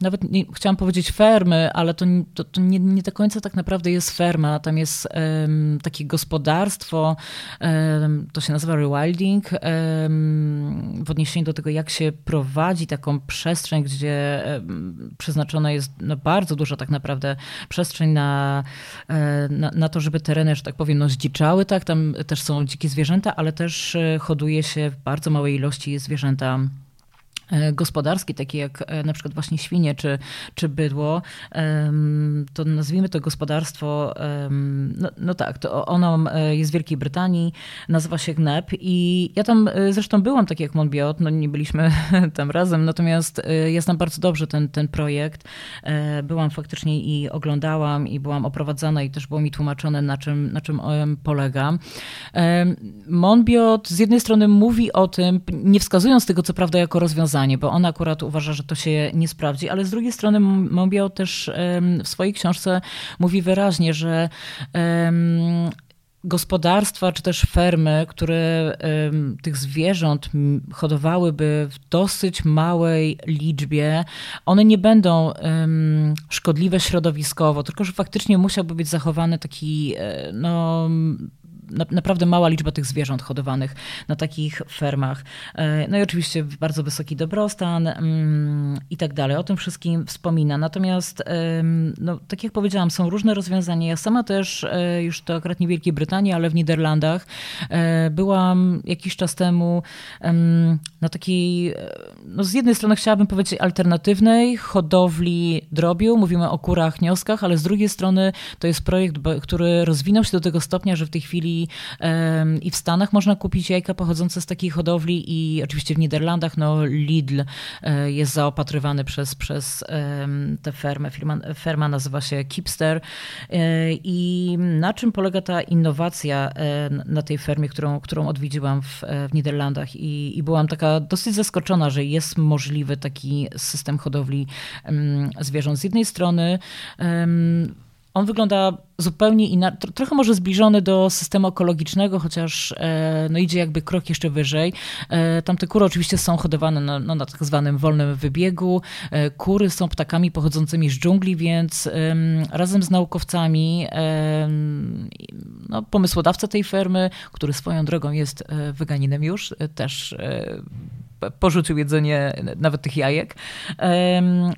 nawet nie, chciałam powiedzieć fermy, ale to, to, to nie, nie, do końca tak naprawdę jest ferma. Tam jest takie gospodarstwo, to się nazywa rewilding, w odniesieniu do tego, jak się prowadzi taką przestrzeń, gdzie przeznaczona jest no, bardzo duża tak naprawdę przestrzeń na, e, na, na to, żeby tereny, że tak powiem, no, zdziczały. Tak? Tam też są dzikie zwierzęta, ale też e, hoduje się bardzo małej ilości zwierzęta E, gospodarskie, takie jak e, na przykład właśnie świnie czy, czy bydło, to nazwijmy to gospodarstwo, no, no, tak, to ono e, jest w Wielkiej Brytanii, nazywa się GNEP i ja tam zresztą byłam, tak jak Monbiot, no nie byliśmy tam razem, natomiast ja znam bardzo dobrze ten, ten projekt. Byłam faktycznie i oglądałam i byłam oprowadzana i też było mi tłumaczone, na czym, na czym polega. Monbiot z jednej strony mówi o tym, nie wskazując tego co prawda jako rozwiązanie, bo ona akurat uważa, że to się nie sprawdzi, ale z drugiej strony Mobiao też w swojej książce mówi wyraźnie, że gospodarstwa czy też fermy, które tych zwierząt hodowałyby w dosyć małej liczbie, one nie będą szkodliwe środowiskowo, tylko że faktycznie musiałby być zachowany taki e, no, naprawdę mała liczba tych zwierząt hodowanych na takich fermach. E, no i oczywiście bardzo wysoki dobrostan mm, i tak dalej. O tym wszystkim wspomina. Natomiast, no, tak jak powiedziałam, są różne rozwiązania. Ja sama też, e, już to akurat nie w Wielkiej Brytanii, ale w Niderlandach, e, byłam jakiś czas temu na takiej, no z jednej strony chciałabym powiedzieć alternatywnej hodowli drobiu. Mówimy o kurach, nioskach, ale z drugiej strony to jest projekt, który rozwinął się do tego stopnia, że w tej chwili i, w Stanach można kupić jajka pochodzące z takiej hodowli i oczywiście w Niderlandach no Lidl e, jest zaopatrywany przez, przez tę fermę. Firma, ferma nazywa się Kipster e, i na czym polega ta innowacja e, na tej fermie, którą, którą odwiedziłam w, w Niderlandach i, i byłam taka dosyć zaskoczona, że jest możliwy taki system hodowli zwierząt. Z jednej strony on wygląda zupełnie inaczej, trochę może zbliżony do systemu ekologicznego, chociaż e, no, idzie jakby krok jeszcze wyżej. E, tamte kury oczywiście są hodowane na, no, na tak zwanym wolnym wybiegu. E, kury są ptakami pochodzącymi z dżungli, więc razem z naukowcami no, pomysłodawca tej fermy, który swoją drogą jest weganinem już, też porzucił jedzenie nawet tych jajek.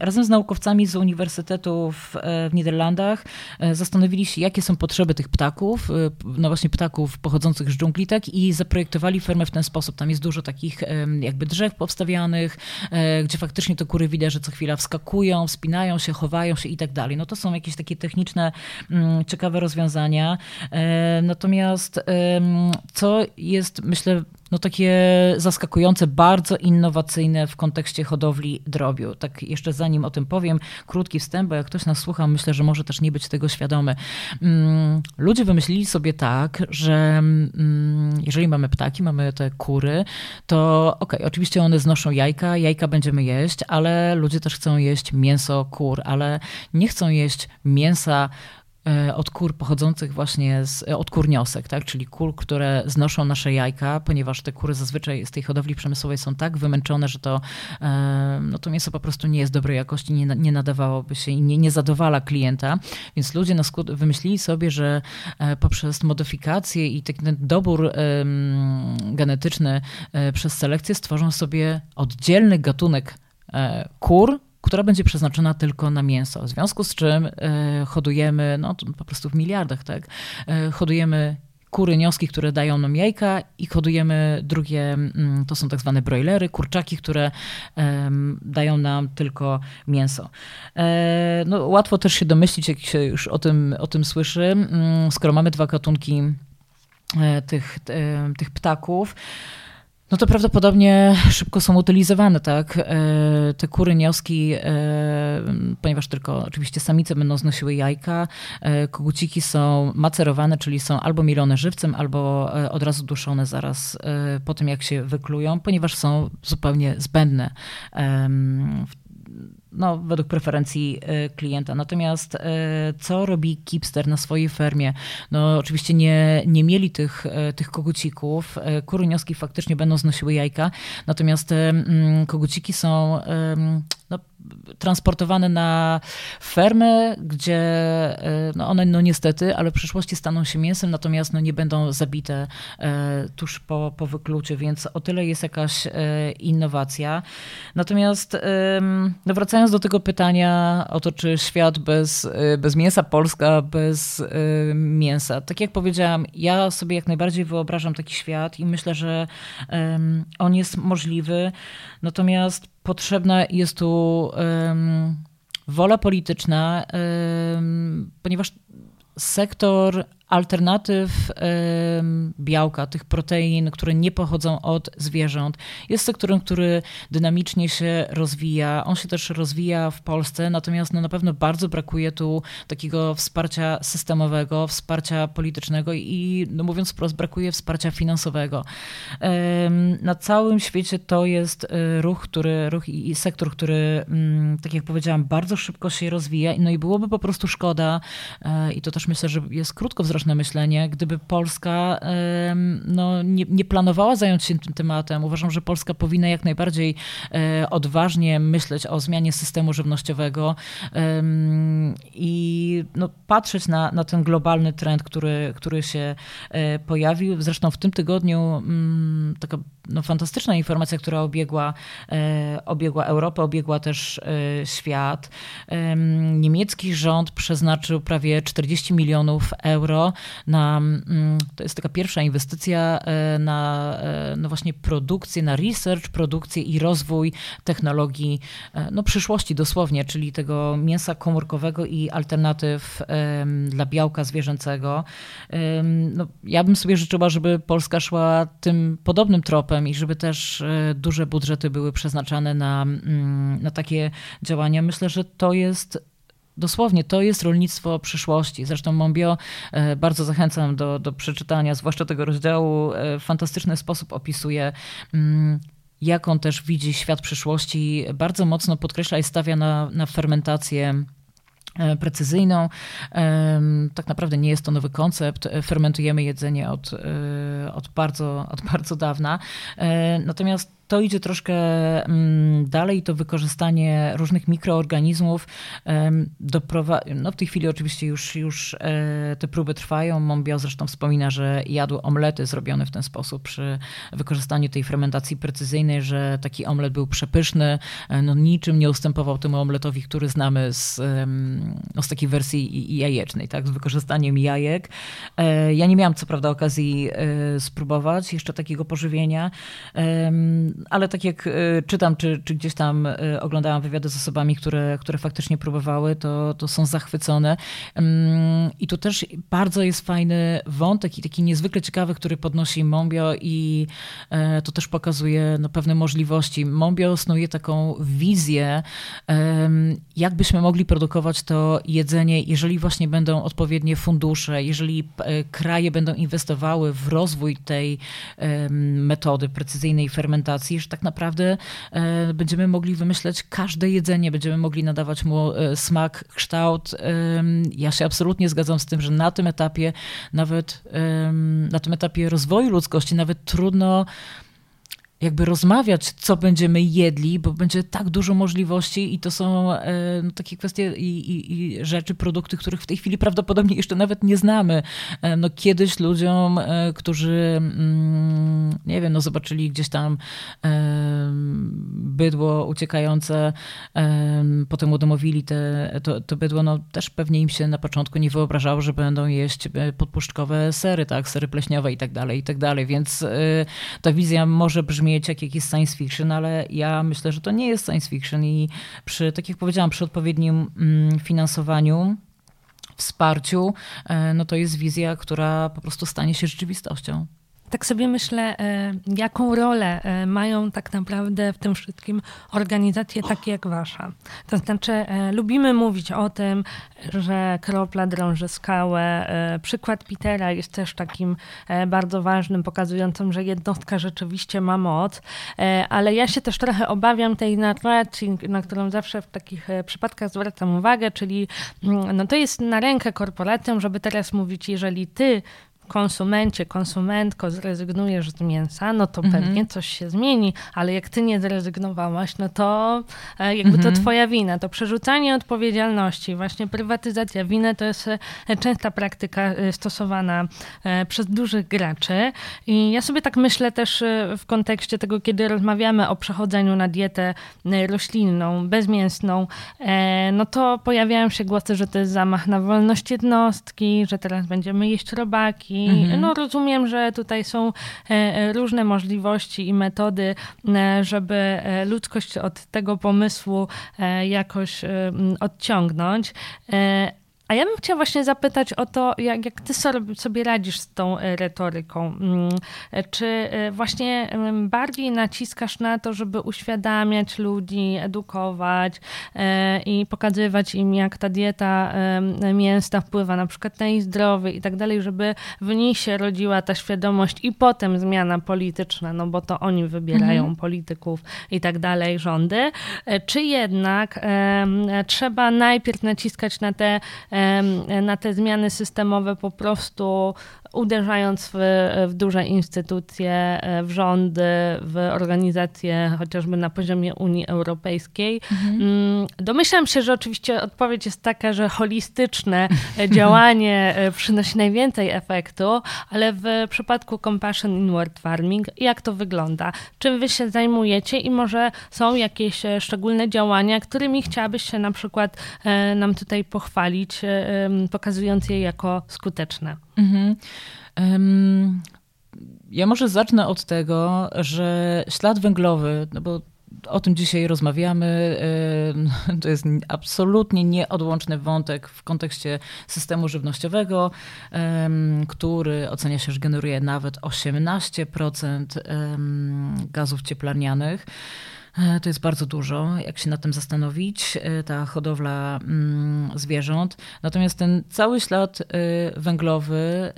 Razem z naukowcami z uniwersytetów w Niderlandach e, zastanowili się, jakie są potrzeby tych ptaków, e, no właśnie ptaków pochodzących z dżungli, tak, i zaprojektowali fermę w ten sposób. Tam jest dużo takich jakby drzew powstawianych, e, gdzie faktycznie te kury widać, że co chwila wskakują, wspinają się, chowają się i tak dalej. No to są jakieś takie techniczne, mm, ciekawe rozwiązania. Natomiast co jest, myślę, no takie zaskakujące, bardzo innowacyjne w kontekście hodowli drobiu. Tak jeszcze zanim o tym powiem, krótki wstęp, bo jak ktoś nas słucha, myślę, że może też nie być tego świadomy. Mm, ludzie wymyślili sobie tak, że mm, jeżeli mamy ptaki, mamy te kury, to okej, okay, oczywiście one znoszą jajka, jajka będziemy jeść, ale ludzie też chcą jeść mięso kur, ale nie chcą jeść mięsa od kur pochodzących właśnie z, e, od kurniosek, tak? czyli kur, które znoszą nasze jajka, ponieważ te kury zazwyczaj z tej hodowli przemysłowej są tak wymęczone, że to, e, no to mięso po prostu nie jest dobrej jakości, nie, nie nadawałoby się i nie, nie zadowala klienta. Więc ludzie na skut wymyślili sobie, że poprzez modyfikację i taki dobór genetyczny przez selekcję stworzą sobie oddzielny gatunek kur, która będzie przeznaczona tylko na mięso. W związku z czym e, hodujemy, no po prostu w miliardach, tak, e, hodujemy kury, nioski, które dają nam jajka i hodujemy drugie, mm, to są tak zwane broilery, kurczaki, które dają nam tylko mięso. E, no, łatwo też się domyślić, jak się już o tym, o tym słyszy, mm, skoro mamy dwa gatunki tych, tych ptaków, No to prawdopodobnie szybko są utylizowane, tak? E, te kury, nioski, e, ponieważ tylko oczywiście samice będą znosiły jajka, e, koguciki są macerowane, czyli są albo milone żywcem, albo od razu duszone zaraz po tym, jak się wyklują, ponieważ są zupełnie zbędne no, według preferencji y, klienta. Natomiast y, co robi Kipster na swojej fermie? No, oczywiście nie, nie mieli tych, y, tych kogucików. Kury nioski faktycznie będą znosiły jajka, natomiast mm, koguciki są no, transportowane na fermę, gdzie e, no one no niestety, ale w przyszłości staną się mięsem, natomiast no nie będą zabite e, tuż po, po więc o tyle jest jakaś e, innowacja. Natomiast no wracając do tego pytania o to, czy świat bez, bez mięsa, Polska bez mięsa. Tak jak powiedziałam, ja sobie jak najbardziej wyobrażam taki świat i myślę, że on jest możliwy. Natomiast potrzebna jest tu wola polityczna, ponieważ sektor alternatyw białka, tych protein, które nie pochodzą od zwierząt. Jest sektorem, który dynamicznie się rozwija. On się też rozwija w Polsce, natomiast no na pewno bardzo brakuje tu takiego wsparcia systemowego, wsparcia politycznego i no mówiąc wprost, brakuje wsparcia finansowego. Na całym świecie to jest e, ruch, który, ruch i sektor, który, mm, tak jak powiedziałam, bardzo szybko się rozwija. No i byłoby po prostu szkoda, e, i to też myślę, że jest krótkowzroczne, myślenie, gdyby Polska no, nie, nie planowała zająć się tym tematem. Uważam, że Polska powinna jak najbardziej e, odważnie myśleć o zmianie systemu żywnościowego i no, patrzeć na, na ten globalny trend, który, który się e, pojawił. Zresztą w tym tygodniu mm, taka no, fantastyczna informacja, która obiegła, e, obiegła Europę, obiegła też świat. Niemiecki rząd przeznaczył prawie 40 milionów euro na, mm, to jest taka pierwsza inwestycja e, na e, no właśnie produkcję, na research, produkcję i rozwój technologii e, no przyszłości dosłownie, czyli tego mięsa komórkowego i alternatyw dla białka zwierzęcego. No, ja bym sobie życzyła, żeby Polska szła tym podobnym tropem i żeby też duże budżety były przeznaczane na, mm, na takie działania. Myślę, że to jest Dosłownie, to jest rolnictwo przyszłości. Zresztą Monbio e, bardzo zachęcam do, do przeczytania, zwłaszcza tego rozdziału. E, w fantastyczny sposób opisuje mm, jak on też widzi świat przyszłości. Bardzo mocno podkreśla i stawia na, na fermentację e, precyzyjną. Tak naprawdę nie jest to nowy koncept. Fermentujemy jedzenie od, od, bardzo, od bardzo dawna. Natomiast to idzie troszkę mm, dalej, to wykorzystanie różnych mikroorganizmów doprowadza, no w tej chwili oczywiście już, już e, te próby trwają. Mombio zresztą wspomina, że jadł omlety zrobione w ten sposób przy wykorzystaniu tej fermentacji precyzyjnej, że taki omlet był przepyszny, e, no niczym nie ustępował temu omletowi, który znamy z, no, z takiej wersji jajecznej, tak, z wykorzystaniem jajek. E, ja nie miałam co prawda okazji spróbować jeszcze takiego pożywienia, ale tak jak y, czytam, czy, czy gdzieś tam y, oglądałam wywiady z osobami, które, które faktycznie próbowały, to, to są zachwycone. I tu też bardzo jest fajny wątek i taki niezwykle ciekawy, który podnosi Mombio i e, to też pokazuje no, pewne możliwości. Mombio snuje taką wizję, jak byśmy mogli produkować to jedzenie, jeżeli właśnie będą odpowiednie fundusze, jeżeli e, kraje będą inwestowały w rozwój tej metody precyzyjnej fermentacji, że tak naprawdę e, będziemy mogli wymyśleć każde jedzenie, będziemy mogli nadawać mu e, smak, kształt. Ja się absolutnie zgadzam z tym, że na tym etapie, nawet na tym etapie rozwoju ludzkości, nawet trudno jakby rozmawiać, co będziemy jedli, bo będzie tak dużo możliwości i to są e, no, takie kwestie i, i, i, rzeczy, produkty, których w tej chwili prawdopodobnie jeszcze nawet nie znamy. E, no, kiedyś ludziom, e, którzy, mm, nie wiem, no, zobaczyli gdzieś tam bydło uciekające, potem udomowili te, to, to bydło, no też pewnie im się na początku nie wyobrażało, że będą jeść podpuszczkowe sery, tak, sery pleśniowe i tak dalej, i tak dalej, więc ta wizja może brzmi brzmieć jak jakiś science fiction, ale ja myślę, że to nie jest science fiction i przy, tak jak powiedziałam, przy odpowiednim mm, finansowaniu, wsparciu, e, no to jest wizja, która po prostu stanie się rzeczywistością. Tak sobie myślę, e, jaką rolę e, mają tak naprawdę w tym wszystkim organizacje takie jak wasza. To znaczy, e, lubimy mówić o tym, że kropla drąży skałę. Przykład Petera jest też takim bardzo ważnym, pokazującym, że jednostka rzeczywiście ma moc, ale ja się też trochę obawiam tej narracji, na którą zawsze w takich przypadkach zwracam uwagę, czyli mm, no to jest na rękę korporacjom, żeby teraz mówić, jeżeli ty konsumencie, konsumentko zrezygnujesz z mięsa, no to mhm. pewnie coś się zmieni, ale jak ty nie zrezygnowałaś, no to e, jakby mhm. to twoja wina. To przerzucanie odpowiedzialności, właśnie prywatyzacja winy to jest e, częsta praktyka e, stosowana przez dużych graczy i ja sobie tak myślę też w kontekście tego, kiedy rozmawiamy o przechodzeniu na dietę roślinną, bezmięsną, no to pojawiają się głosy, że to jest zamach na wolność jednostki, że teraz będziemy jeść robaki, mhm. no, rozumiem, że tutaj są e, e, różne możliwości i metody, e, żeby ludzkość od tego pomysłu jakoś odciągnąć. A ja bym chciała właśnie zapytać o to, jak, jak ty sobie radzisz z tą e, retoryką. Mm, czy e, właśnie bardziej naciskasz na to, żeby uświadamiać ludzi, edukować e, i pokazywać im, jak ta dieta mięsna wpływa na przykład na ich zdrowie i tak dalej, żeby w nich się rodziła ta świadomość i potem zmiana polityczna, no bo to oni wybierają mhm. polityków i tak dalej, rządy. Czy jednak trzeba najpierw naciskać na te na te zmiany systemowe po prostu uderzając w, w duże instytucje, e, w rządy, w organizacje chociażby na poziomie Unii Europejskiej. Mhm. Mm, domyślam się, że oczywiście odpowiedź jest taka, że holistyczne działanie e, przynosi najwięcej efektu, ale w przypadku Compassion Inward Farming, jak to wygląda? Czym wy się zajmujecie i może są jakieś e, szczególne działania, którymi chciałabyś się na przykład nam tutaj pochwalić, pokazując je jako skuteczne? Mhm. Um, ja może zacznę od tego, że ślad węglowy, no bo o tym dzisiaj rozmawiamy. To jest absolutnie nieodłączny wątek w kontekście systemu żywnościowego, który ocenia się, że generuje nawet 18% gazów cieplarnianych. E, to jest bardzo dużo, jak się nad tym zastanowić, e, ta hodowla mm, zwierząt. Natomiast ten cały ślad e, węglowy,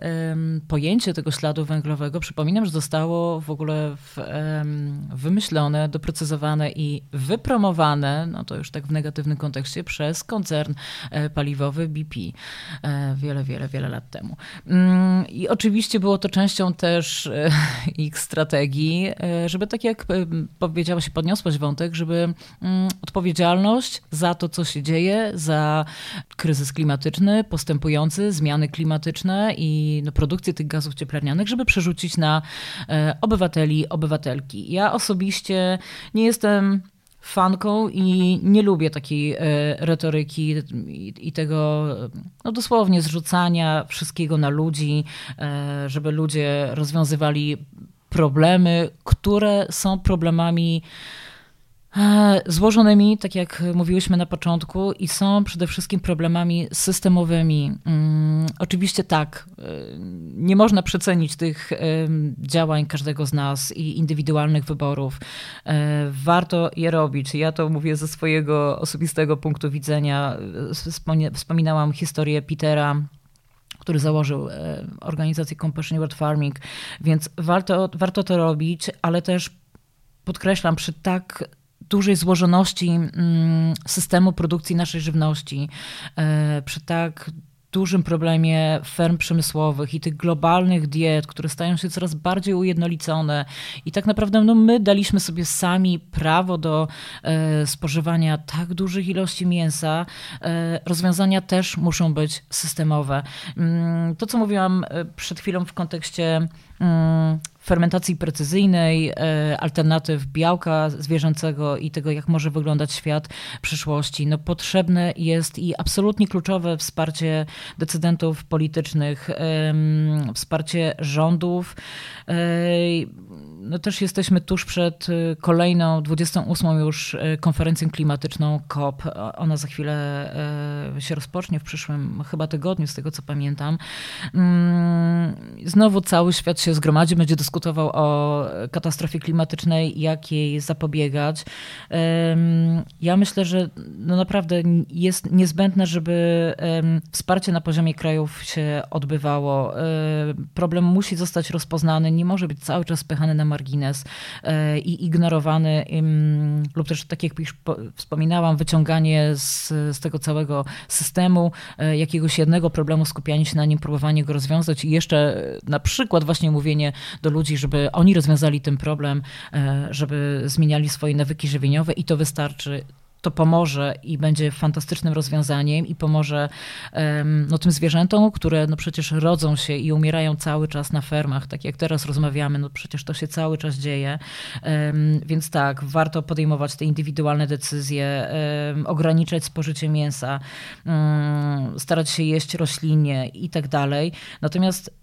pojęcie tego śladu węglowego, przypominam, że zostało w ogóle wymyślone, doprecyzowane i wypromowane, no to już tak w negatywnym kontekście, przez koncern paliwowy BP wiele, wiele, wiele lat temu. Mm, I oczywiście było to częścią też ich strategii, żeby tak jak powiedziało się, podniosło wątek, żeby mm, odpowiedzialność za to, co się dzieje, za kryzys klimatyczny, postępujący, zmiany klimatyczne i no, produkcję tych gazów cieplarnianych, żeby przerzucić na e, obywateli, obywatelki. Ja osobiście nie jestem fanką i nie lubię takiej e, retoryki i, tego no dosłownie zrzucania wszystkiego na ludzi, e, żeby ludzie rozwiązywali problemy, które są problemami złożonymi, tak jak mówiłyśmy na początku, i są przede wszystkim problemami systemowymi. Mm, oczywiście tak, e, nie można przecenić tych działań każdego z nas i indywidualnych wyborów. E, warto je robić. Ja to mówię ze swojego osobistego punktu widzenia. Wspominałam historię Petera który założył organizację Compassion World Farming, więc warto, warto to robić, ale też podkreślam, przy tak dużej złożoności mm, systemu produkcji naszej żywności, e, przy tak dużym problemie ferm przemysłowych i tych globalnych diet, które stają się coraz bardziej ujednolicone i tak naprawdę no, my daliśmy sobie sami prawo do e, spożywania tak dużych ilości mięsa, e, rozwiązania też muszą być systemowe. Mm, to, co mówiłam e, przed chwilą w kontekście fermentacji precyzyjnej, e, alternatyw białka zwierzęcego i tego, jak może wyglądać świat przyszłości. No, potrzebne jest i absolutnie kluczowe wsparcie decydentów politycznych, wsparcie rządów. No też jesteśmy tuż przed y, kolejną, 28 już y, konferencją klimatyczną COP. Ona za chwilę y, się rozpocznie w przyszłym chyba tygodniu, z tego co pamiętam. Mm, znowu cały świat się zgromadzi, będzie dyskutował o katastrofie klimatycznej, jak jej zapobiegać. Ja myślę, że no naprawdę jest niezbędne, żeby wsparcie na poziomie krajów się odbywało. Problem musi zostać rozpoznany, nie może być cały czas spychany na margines e, i ignorowany, lub też tak jak już wspominałam, wyciąganie z, z tego całego systemu e, jakiegoś jednego problemu, skupianie się na nim, próbowanie go rozwiązać. I jeszcze na przykład właśnie mówienie do ludzi, żeby oni rozwiązali ten problem, e, żeby zmieniali swoje nawyki żywieniowe i to wystarczy to pomoże i będzie fantastycznym rozwiązaniem i pomoże no, tym zwierzętom, które no, przecież rodzą się i umierają cały czas na fermach, tak jak teraz rozmawiamy, no przecież to się cały czas dzieje. Więc tak, warto podejmować te indywidualne decyzje, ograniczać spożycie mięsa, mm, starać się jeść roślinie i tak dalej. Natomiast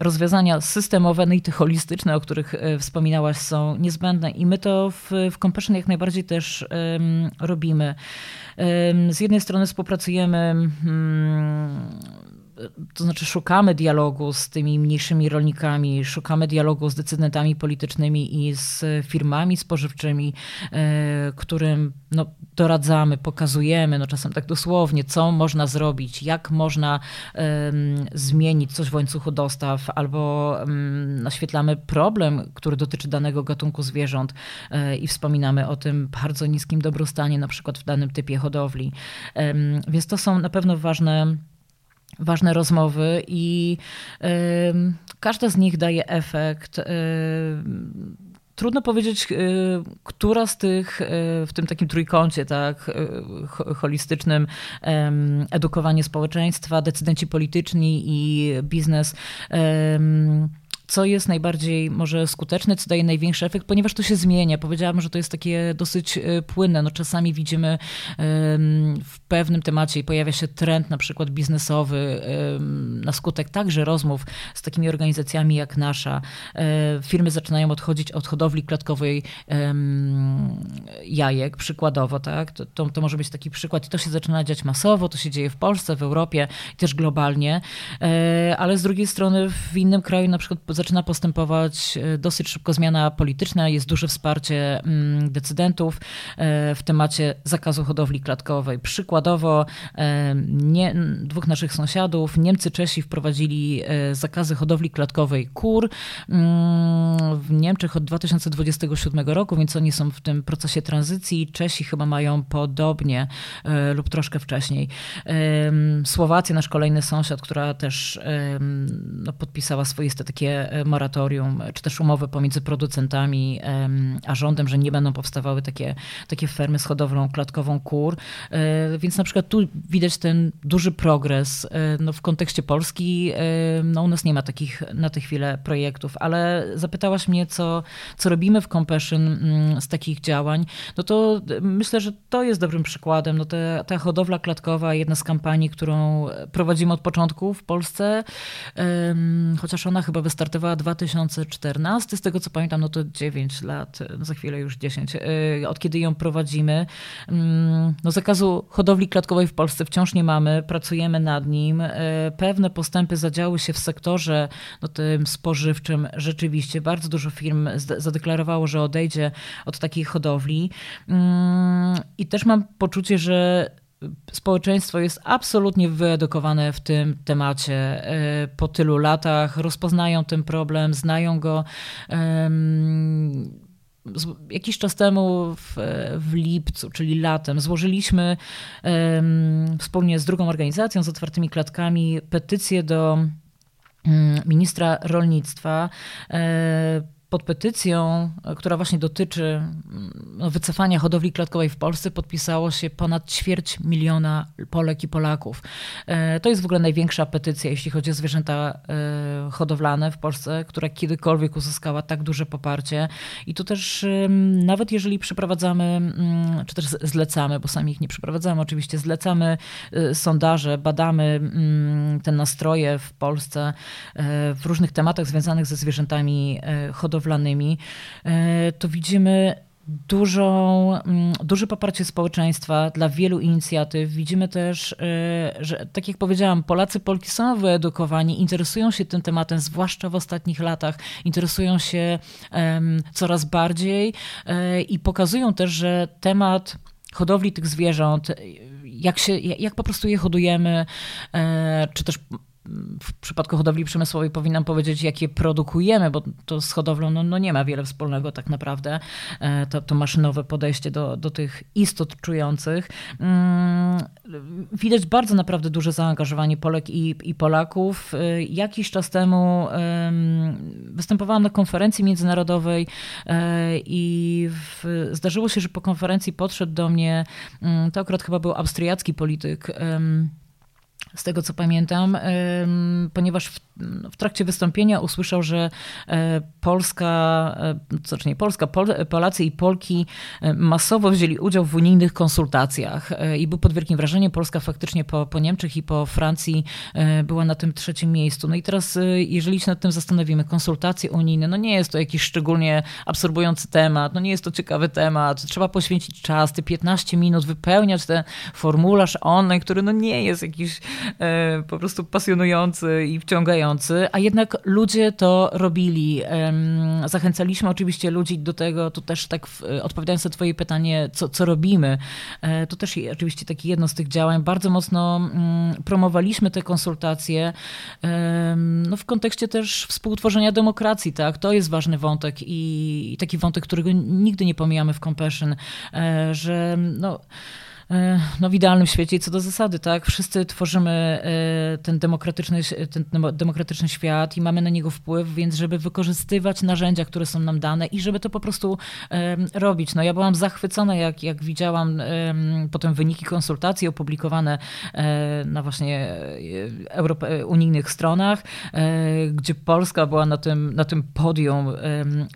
rozwiązania systemowe, no i te holistyczne, o których y, wspominałaś, są niezbędne i my to w, w Compassion jak najbardziej też um, robimy. Um, z jednej strony współpracujemy um, to znaczy szukamy dialogu z tymi mniejszymi rolnikami, szukamy dialogu z decydentami politycznymi i z firmami spożywczymi, e, którym no, doradzamy, pokazujemy, no czasem tak dosłownie, co można zrobić, jak można um, zmienić coś w łańcuchu dostaw, albo um, naświetlamy problem, który dotyczy danego gatunku zwierząt um, i wspominamy o tym bardzo niskim dobrostanie, na przykład w danym typie hodowli. Więc to są na pewno ważne ważne rozmowy i każda z nich daje efekt. Trudno powiedzieć, y, która z tych w tym takim trójkącie, tak, holistycznym, edukowanie społeczeństwa, decydenci polityczni i biznes co jest najbardziej może skuteczne, co daje największy efekt, ponieważ to się zmienia. Powiedziałabym, że to jest takie dosyć e, płynne. No, czasami widzimy w pewnym temacie i pojawia się trend na przykład biznesowy na skutek także rozmów z takimi organizacjami jak nasza. E, firmy zaczynają odchodzić od hodowli klatkowej jajek, przykładowo, tak? To, to, to może być taki przykład i to się zaczyna dziać masowo, to się dzieje w Polsce, w Europie też globalnie, e, ale z drugiej strony w innym kraju na przykład zaczyna postępować e, dosyć szybko zmiana polityczna, jest duże wsparcie mm, decydentów e, w temacie zakazu hodowli klatkowej. Przykładowo e, nie, dwóch naszych sąsiadów, Niemcy, Czesi wprowadzili zakazy hodowli klatkowej kur mm, w Niemczech od 2027 roku, więc oni są w tym procesie tranzycji. Czesi chyba mają podobnie lub troszkę wcześniej. Słowacja, nasz kolejny sąsiad, która też no, podpisała swoiste takie moratorium, czy też umowę pomiędzy producentami a rządem, że nie będą powstawały takie, takie fermy z hodowlą klatkową kur. E, więc na przykład tu widać ten duży progres. E, no w kontekście Polski no u nas nie ma takich na tę chwilę projektów, ale zapytałaś mnie, co, co robimy w Compassion mm, z takich działań. No to myślę, że to jest dobrym przykładem. No te, ta hodowla klatkowa, jedna z kampanii, którą prowadzimy od początku w Polsce, chociaż ona chyba wystartowała wystartowała 2014, z tego co pamiętam, no to 9 lat, no za chwilę już 10, y, od kiedy ją prowadzimy. Mm, no zakazu hodowli klatkowej w Polsce wciąż nie mamy, pracujemy nad nim. Y, pewne postępy zadziały się w sektorze no, tym spożywczym. Rzeczywiście bardzo dużo firm zadeklarowało, że odejdzie od takiej hodowli. Mm, I też mam poczucie, że społeczeństwo jest absolutnie wyedukowane w tym temacie e, po tylu latach, rozpoznają ten problem, znają go. Jakiś czas temu w, w lipcu, czyli latem, złożyliśmy wspólnie z drugą organizacją, z otwartymi klatkami, petycję do mm, ministra rolnictwa e, pod petycją, która właśnie dotyczy mm, no, wycofania hodowli klatkowej w Polsce podpisało się ponad ćwierć miliona Polek i Polaków. To jest w ogóle największa petycja, jeśli chodzi o zwierzęta hodowlane w Polsce, która kiedykolwiek uzyskała tak duże poparcie. I tu też nawet jeżeli przeprowadzamy, mm, czy też zlecamy, bo sami ich nie przeprowadzamy, oczywiście zlecamy sondaże, badamy mm, te nastroje w Polsce w różnych tematach związanych ze zwierzętami hodowlanymi, to widzimy dużą, mm, duże poparcie społeczeństwa dla wielu inicjatyw. Widzimy też, y, że tak jak powiedziałam, Polacy, Polki są wyedukowani, interesują się tym tematem, zwłaszcza w ostatnich latach, interesują się coraz bardziej y, i pokazują też, że temat hodowli tych zwierząt, jak, się, jak po prostu je hodujemy, czy też w przypadku hodowli przemysłowej powinnam powiedzieć, jakie produkujemy, bo to z hodowlą no, no nie ma wiele wspólnego tak naprawdę. E, to, to maszynowe podejście do, do tych istot czujących. Mm, widać bardzo naprawdę duże zaangażowanie Polek i, i Polaków. E, jakiś czas temu występowałam na konferencji międzynarodowej e, i w, zdarzyło się, że po konferencji podszedł do mnie, mm, to akurat chyba był austriacki polityk, z tego co pamiętam, ponieważ w, w, trakcie wystąpienia usłyszał, że e, Polska, e, znaczy nie Polska, Pol, Polacy i Polki e, masowo wzięli udział w unijnych konsultacjach i był pod wielkim wrażeniem. Polska faktycznie po, po Niemczech i po Francji była na tym trzecim miejscu. No i teraz, jeżeli się nad tym zastanowimy, konsultacje unijne, no nie jest to jakiś szczególnie absorbujący temat, no nie jest to ciekawy temat, trzeba poświęcić czas, te 15 minut, wypełniać ten formularz online, który no nie jest jakiś po prostu pasjonujący i wciągający, a jednak ludzie to robili. Zachęcaliśmy oczywiście ludzi do tego, tu też tak odpowiadając na twoje pytanie, co, co robimy, e, to też oczywiście takie jedno z tych działań. Bardzo mocno mm, promowaliśmy te konsultacje no w kontekście też współtworzenia demokracji, tak? To jest ważny wątek i, i taki wątek, którego nigdy nie pomijamy w Compassion, e, że no E, no, w idealnym świecie i co do zasady, tak? Wszyscy tworzymy e, ten demokratyczny, ten demokratyczny świat i mamy na niego wpływ, więc żeby wykorzystywać narzędzia, które są nam dane i żeby to po prostu robić. No ja byłam zachwycona, jak, jak widziałam potem wyniki konsultacji opublikowane e, na właśnie Europe, unijnych stronach, gdzie Polska była na tym, na tym podium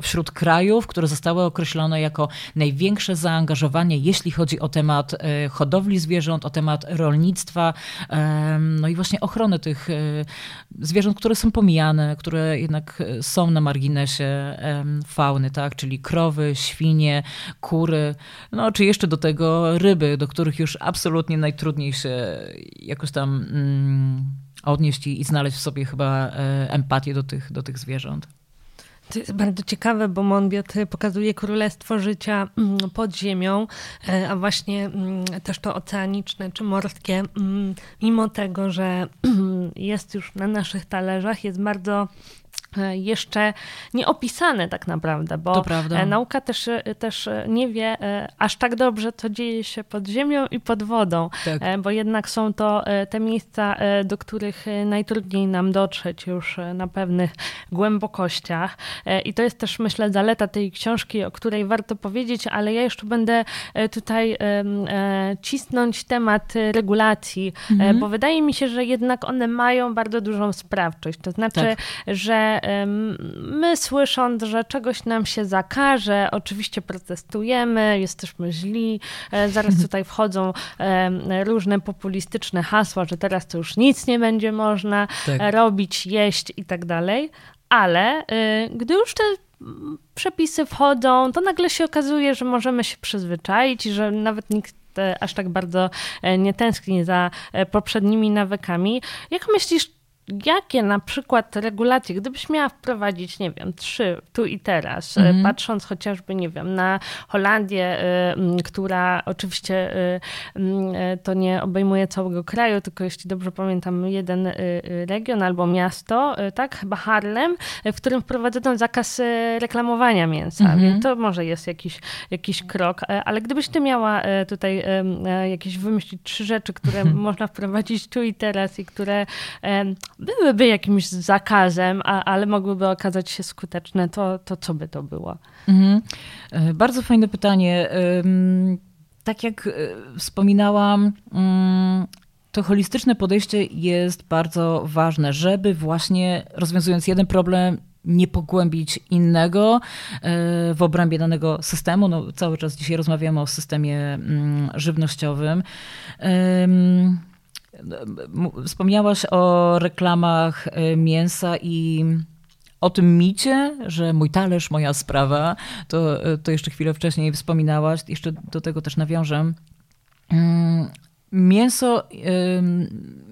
wśród krajów, które zostały określone jako największe zaangażowanie, jeśli chodzi o temat hodowli zwierząt, o temat rolnictwa, no i właśnie ochrony tych e, zwierząt, które są pomijane, które jednak są na marginesie fauny, tak? czyli krowy, świnie, kury, no czy jeszcze do tego ryby, do których już absolutnie najtrudniej się jakoś tam mm, odnieść i znaleźć w sobie chyba e, empatię do tych, do tych zwierząt. To jest bardzo ciekawe, bo Monbiot pokazuje królestwo życia mm, pod ziemią, e, a właśnie mm, też to oceaniczne czy morskie, mm, mimo tego, że jest już na naszych talerzach, jest bardzo jeszcze nieopisane tak naprawdę, bo e, nauka też, e, też nie wie aż tak dobrze, co dzieje się pod ziemią i pod wodą, tak. bo jednak są to te miejsca, do których najtrudniej nam dotrzeć już na pewnych głębokościach. I to jest też, myślę, zaleta tej książki, o której warto powiedzieć, ale ja jeszcze będę tutaj cisnąć temat regulacji, mhm. bo wydaje mi się, że jednak one mają bardzo dużą sprawczość. To znaczy, tak. że My słysząc, że czegoś nam się zakaże, oczywiście protestujemy, jesteśmy źli. E, zaraz tutaj wchodzą różne populistyczne hasła, że teraz to już nic nie będzie można tak. robić, jeść i tak dalej. Ale y, gdy już te przepisy wchodzą, to nagle się okazuje, że możemy się przyzwyczaić i że nawet nikt e, aż tak bardzo e, nie tęskni za poprzednimi nawykami. Jak myślisz, jakie na przykład regulacje, gdybyś miała wprowadzić, nie wiem, trzy tu i teraz, mm. patrząc chociażby, nie wiem, na Holandię, y, która oczywiście y, to nie obejmuje całego kraju, tylko jeśli dobrze pamiętam, jeden region albo miasto, tak, chyba Harlem, w którym wprowadzono zakaz reklamowania mięsa, mm więc to może jest jakiś, jakiś krok, ale gdybyś ty miała tutaj jakieś wymyślić trzy rzeczy, które można wprowadzić tu i teraz i które byłyby jakimś zakazem, a, ale mogłyby okazać się skuteczne, to, to co by to było? Mhm. E, bardzo fajne pytanie. Tak jak e, wspominałam, mm, to holistyczne podejście jest bardzo ważne, żeby właśnie rozwiązując jeden problem, nie pogłębić innego e, w obrębie danego systemu. No, cały czas dzisiaj rozmawiamy o systemie mm, żywnościowym. Wspomniałaś o reklamach e, mięsa i o tym micie, że mój talerz, moja sprawa, to, e, to jeszcze chwilę wcześniej wspominałaś, jeszcze do tego też nawiążę. Mięso,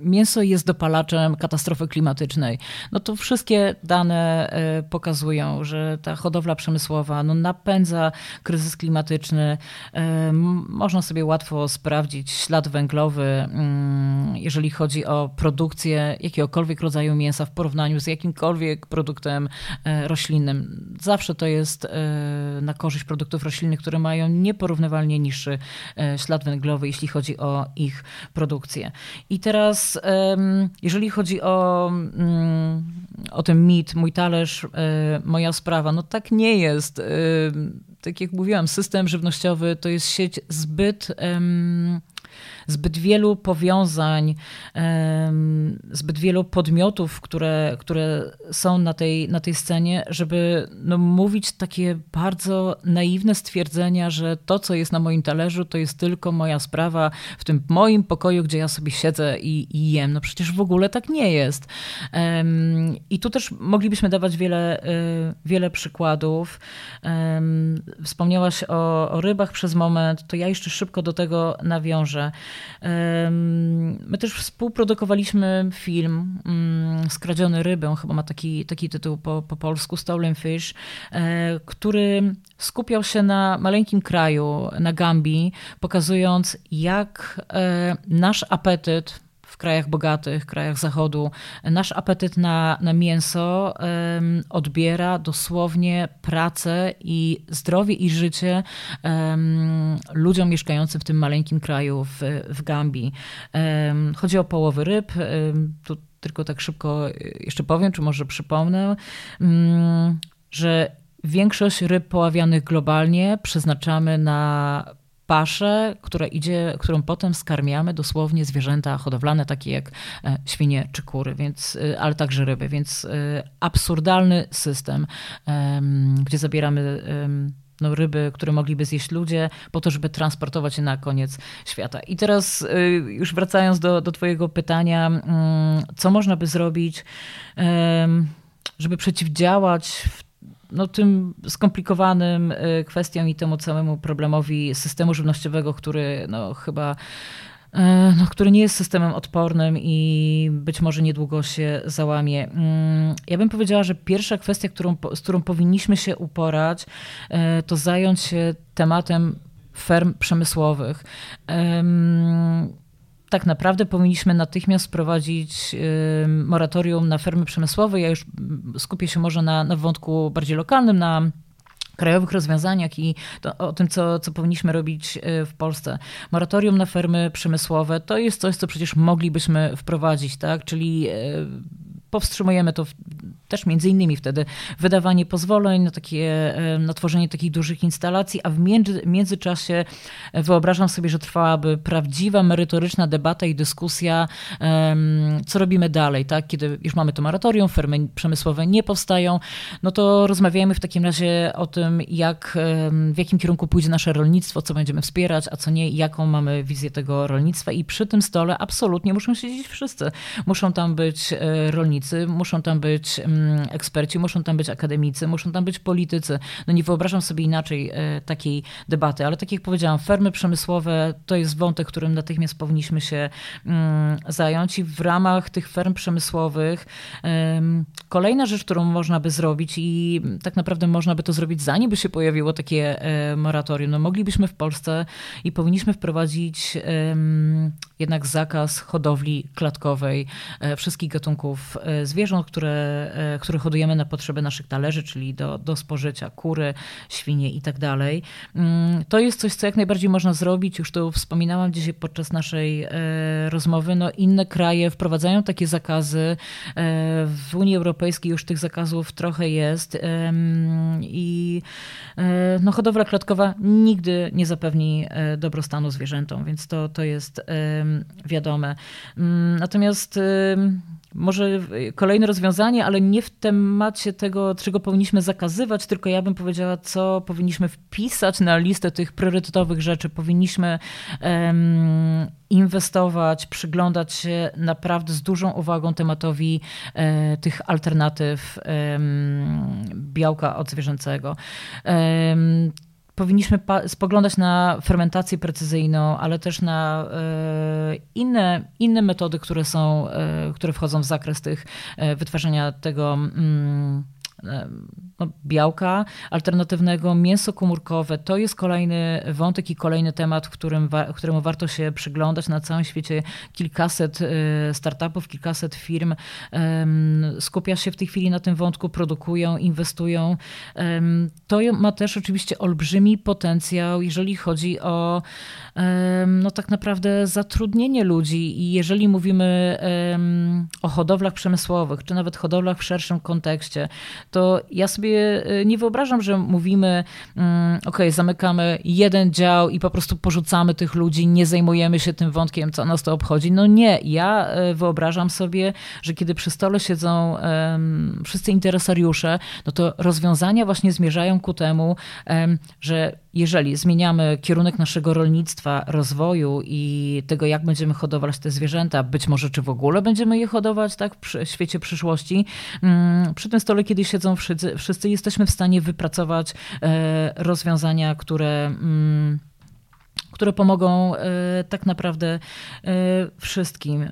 mięso jest dopalaczem katastrofy klimatycznej. No to wszystkie dane e, pokazują, że ta hodowla przemysłowa no napędza kryzys klimatyczny. Można sobie łatwo sprawdzić ślad węglowy, jeżeli chodzi o produkcję jakiegokolwiek rodzaju mięsa w porównaniu z jakimkolwiek produktem e, roślinnym. Zawsze to jest e, na korzyść produktów roślinnych, które mają nieporównywalnie niższy ślad węglowy, jeśli chodzi o ich ich produkcję. I teraz, jeżeli chodzi o, mm, o ten mit, mój talerz, e, moja sprawa, no tak nie jest. Tak jak mówiłam, system żywnościowy to jest sieć zbyt zbyt wielu powiązań, zbyt wielu podmiotów, które, które są na tej, na tej scenie, żeby no, mówić takie bardzo naiwne stwierdzenia, że to, co jest na moim talerzu, to jest tylko moja sprawa w tym moim pokoju, gdzie ja sobie siedzę i, i jem. No przecież w ogóle tak nie jest. I tu też moglibyśmy dawać wiele, y, wiele przykładów. Wspomniałaś o, o rybach przez moment, to ja jeszcze szybko do tego nawiążę. My też współprodukowaliśmy film mm, Skradziony rybę, chyba ma taki, taki tytuł po, po polsku, Stolen Fish, e, który skupiał się na maleńkim kraju, na Gambii, pokazując jak e, nasz apetyt w krajach bogatych, krajach zachodu, nasz apetyt na, na mięso um, odbiera dosłownie pracę i zdrowie i życie um, ludziom mieszkającym w tym maleńkim kraju w, w Gambii. Um, chodzi o połowy ryb. Tu tylko tak szybko jeszcze powiem, czy może przypomnę, mm, że większość ryb poławianych globalnie przeznaczamy na paszę, która idzie, którą potem skarmiamy dosłownie zwierzęta hodowlane, takie jak e, świnie czy kury, więc, e, ale także ryby. Więc e, absurdalny system, gdzie zabieramy no, ryby, które mogliby zjeść ludzie, po to, żeby transportować je na koniec świata. I teraz już wracając do, do Twojego pytania, mm, co można by zrobić, żeby przeciwdziałać w no, tym skomplikowanym y, kwestiom i temu całemu problemowi systemu żywnościowego, który no, chyba y, no, który nie jest systemem odpornym i być może niedługo się załamie. Mm, ja bym powiedziała, że pierwsza kwestia, którą, z którą powinniśmy się uporać, y, to zająć się tematem ferm przemysłowych tak naprawdę powinniśmy natychmiast wprowadzić moratorium na fermy przemysłowe. Ja już skupię się może na, na wątku bardziej lokalnym, na krajowych rozwiązaniach i to, o tym, co, co powinniśmy robić y, w Polsce. Moratorium na fermy przemysłowe to jest coś, co przecież moglibyśmy wprowadzić, tak? Czyli y, powstrzymujemy to też między innymi wtedy wydawanie pozwoleń na, takie, na tworzenie takich dużych instalacji, a w między, międzyczasie wyobrażam sobie, że trwałaby prawdziwa, merytoryczna debata i dyskusja, co robimy dalej, tak? Kiedy już mamy to moratorium, firmy przemysłowe nie powstają, no to rozmawiajmy w takim razie o tym, jak, w jakim kierunku pójdzie nasze rolnictwo, co będziemy wspierać, a co nie, jaką mamy wizję tego rolnictwa i przy tym stole absolutnie muszą siedzieć wszyscy. Muszą tam być e, rolnicy, muszą tam być Mm, eksperci, muszą tam być akademicy, muszą tam być politycy. No nie wyobrażam sobie inaczej e, takiej debaty, ale tak jak powiedziałam, fermy przemysłowe to jest wątek, którym natychmiast powinniśmy się mm, zająć i w ramach tych ferm przemysłowych kolejna rzecz, którą można by zrobić i tak naprawdę można by to zrobić zanim by się pojawiło takie e, moratorium, no moglibyśmy w Polsce i powinniśmy wprowadzić jednak zakaz hodowli klatkowej e, wszystkich gatunków zwierząt, które które hodujemy na potrzeby naszych talerzy, czyli do, do spożycia, kury, świnie i tak dalej. Mm, to jest coś, co jak najbardziej można zrobić. Już to wspominałam dzisiaj podczas naszej rozmowy. No, inne kraje wprowadzają takie zakazy. W Unii Europejskiej już tych zakazów trochę jest. I no, hodowla klatkowa nigdy nie zapewni dobrostanu zwierzętom, więc to, to jest wiadome. Mm, natomiast może kolejne rozwiązanie, ale nie w temacie tego, czego powinniśmy zakazywać, tylko ja bym powiedziała, co powinniśmy wpisać na listę tych priorytetowych rzeczy. Powinniśmy um, inwestować, przyglądać się naprawdę z dużą uwagą tematowi e, tych alternatyw białka odzwierzęcego powinniśmy spoglądać na fermentację precyzyjną, ale też na e, inne, inne metody, które są, e, które wchodzą w zakres tych e, wytwarzania tego mm, no, białka alternatywnego, mięso komórkowe. To jest kolejny wątek i kolejny temat, którym, któremu warto się przyglądać. Na całym świecie kilkaset e, startupów, kilkaset firm skupia się w tej chwili na tym wątku, produkują, inwestują. To ma też oczywiście olbrzymi potencjał, jeżeli chodzi o no tak naprawdę zatrudnienie ludzi i jeżeli mówimy o hodowlach przemysłowych, czy nawet hodowlach w szerszym kontekście, to ja sobie e, nie wyobrażam, że mówimy, mm, ok, zamykamy jeden dział i po prostu porzucamy tych ludzi, nie zajmujemy się tym wątkiem, co nas to obchodzi. No nie, ja e, wyobrażam sobie, że kiedy przy stole siedzą wszyscy interesariusze, no to rozwiązania właśnie zmierzają ku temu, że jeżeli zmieniamy kierunek naszego rolnictwa, rozwoju i tego, jak będziemy hodować te zwierzęta, być może czy w ogóle będziemy je hodować tak w świecie przyszłości, mm, przy tym stole, kiedy siedzą wszyscy, wszyscy jesteśmy w stanie wypracować e, rozwiązania, które mm, które pomogą e, tak naprawdę e, wszystkim. E,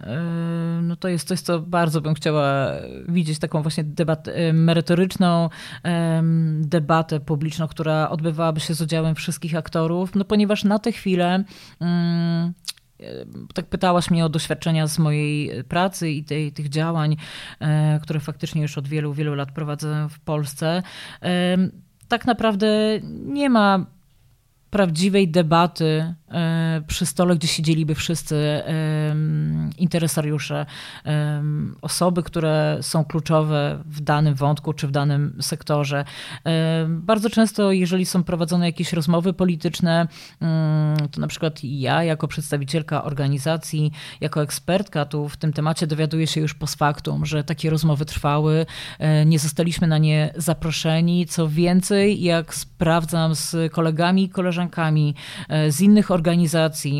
no to jest coś, co bardzo bym chciała widzieć, taką właśnie debatę, merytoryczną debatę publiczną, która odbywałaby się z udziałem wszystkich aktorów, no ponieważ na tę chwilę mm, tak pytałaś mnie o doświadczenia z mojej pracy i tej, tych działań, które faktycznie już od wielu, wielu lat prowadzę w Polsce. Tak naprawdę nie ma prawdziwej debaty przy stole, gdzie siedzieliby wszyscy interesariusze, osoby, które są kluczowe w danym wątku czy w danym sektorze. Bardzo często, jeżeli są prowadzone jakieś rozmowy polityczne, mm, to na przykład ja, jako przedstawicielka organizacji, jako ekspertka tu w tym temacie dowiaduję się już post factum, że takie rozmowy trwały, e, nie zostaliśmy na nie zaproszeni. Co więcej, jak sprawdzam z kolegami i koleżankami, e, z innych organizacji,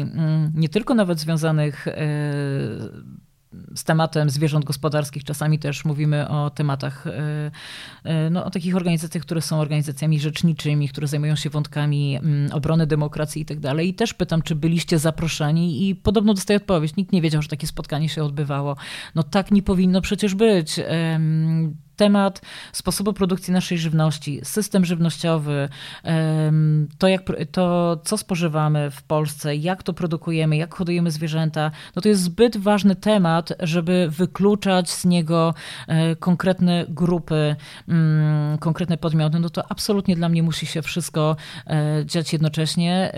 mm, nie tylko nawet związanych e, z tematem zwierząt gospodarskich. Czasami też mówimy o tematach, e, no, o takich organizacjach, które są organizacjami rzeczniczymi, które zajmują się wątkami mm, obrony demokracji i tak dalej. I też pytam, czy byliście zaproszeni i podobno dostaję odpowiedź. Nikt nie wiedział, że takie spotkanie się odbywało. No tak nie powinno przecież być temat sposobu produkcji naszej żywności, system żywnościowy, to, jak, to co spożywamy w Polsce, jak to produkujemy, jak hodujemy zwierzęta, no to jest zbyt ważny temat, żeby wykluczać z niego e, konkretne grupy, mm, konkretne podmioty. No to absolutnie dla mnie musi się wszystko e, dziać jednocześnie.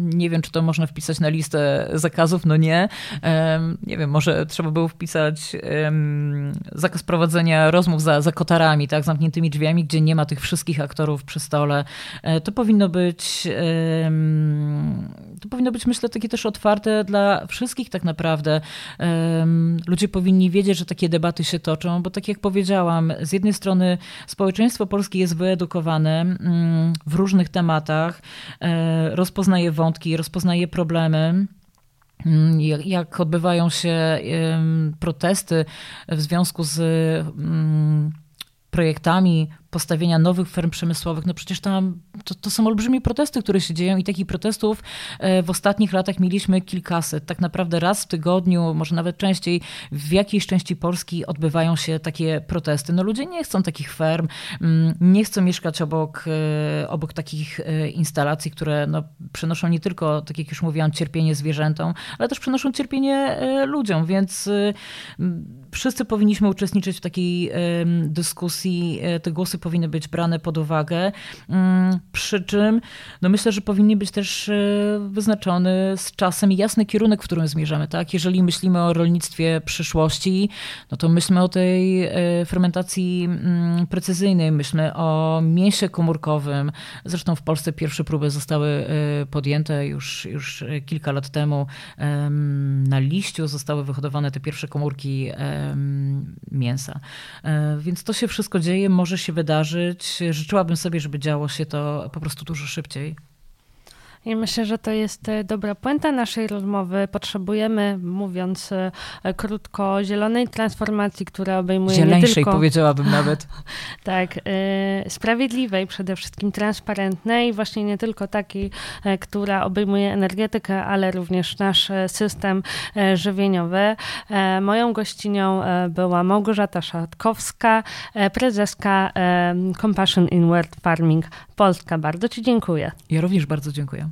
Nie wiem, czy to można wpisać na listę zakazów, no nie. Nie wiem, może trzeba było wpisać zakaz prowadzenia rozmów rozmów za, za kotarami, tak, zamkniętymi drzwiami, gdzie nie ma tych wszystkich aktorów przy stole. E, to powinno być, to powinno być, myślę, takie też otwarte dla wszystkich tak naprawdę. Ludzie powinni wiedzieć, że takie debaty się toczą, bo tak jak powiedziałam, z jednej strony społeczeństwo polskie jest wyedukowane mm, w różnych tematach, e, rozpoznaje wątki, rozpoznaje problemy. Mm, jak odbywają się protesty w związku z mm, projektami postawienia nowych ferm przemysłowych, no przecież tam to, to, są olbrzymie protesty, które się dzieją i takich protestów e, w ostatnich latach mieliśmy kilkaset. Tak naprawdę raz w tygodniu, może nawet częściej, w jakiejś części Polski odbywają się takie protesty. No ludzie nie chcą takich ferm, mm, nie chcą mieszkać obok, e, obok takich e, instalacji, które no, przynoszą nie tylko, tak jak już mówiłam, cierpienie zwierzętom, ale też przynoszą cierpienie ludziom, więc wszyscy powinniśmy uczestniczyć w takiej dyskusji, e, te głosy powinny być brane pod uwagę, mm, przy czym no myślę, że powinien być też wyznaczony z czasem jasny kierunek, w którym zmierzamy. Tak? Jeżeli myślimy o rolnictwie przyszłości, no to myślmy o tej fermentacji mm, precyzyjnej, myślmy o mięsie komórkowym. Zresztą w Polsce pierwsze próby zostały podjęte już, już kilka lat temu na liściu zostały wyhodowane te pierwsze komórki mięsa. E, więc to się wszystko dzieje, może się wydarzyć. Życzyłabym sobie, żeby działo się to po prostu dużo szybciej. I myślę, że to jest e, dobra puenta naszej rozmowy. Potrzebujemy, mówiąc e, krótko, zielonej transformacji, która obejmuje Zieleńszej, nie tylko... powiedziałabym nawet. tak, e, sprawiedliwej, przede wszystkim transparentnej, właśnie nie tylko takiej, która obejmuje energetykę, ale również nasz system żywieniowy. Moją gościnią była Małgorzata Szatkowska, prezeska Compassion Inward Farming Polska. Bardzo Ci dziękuję. Ja również bardzo dziękuję.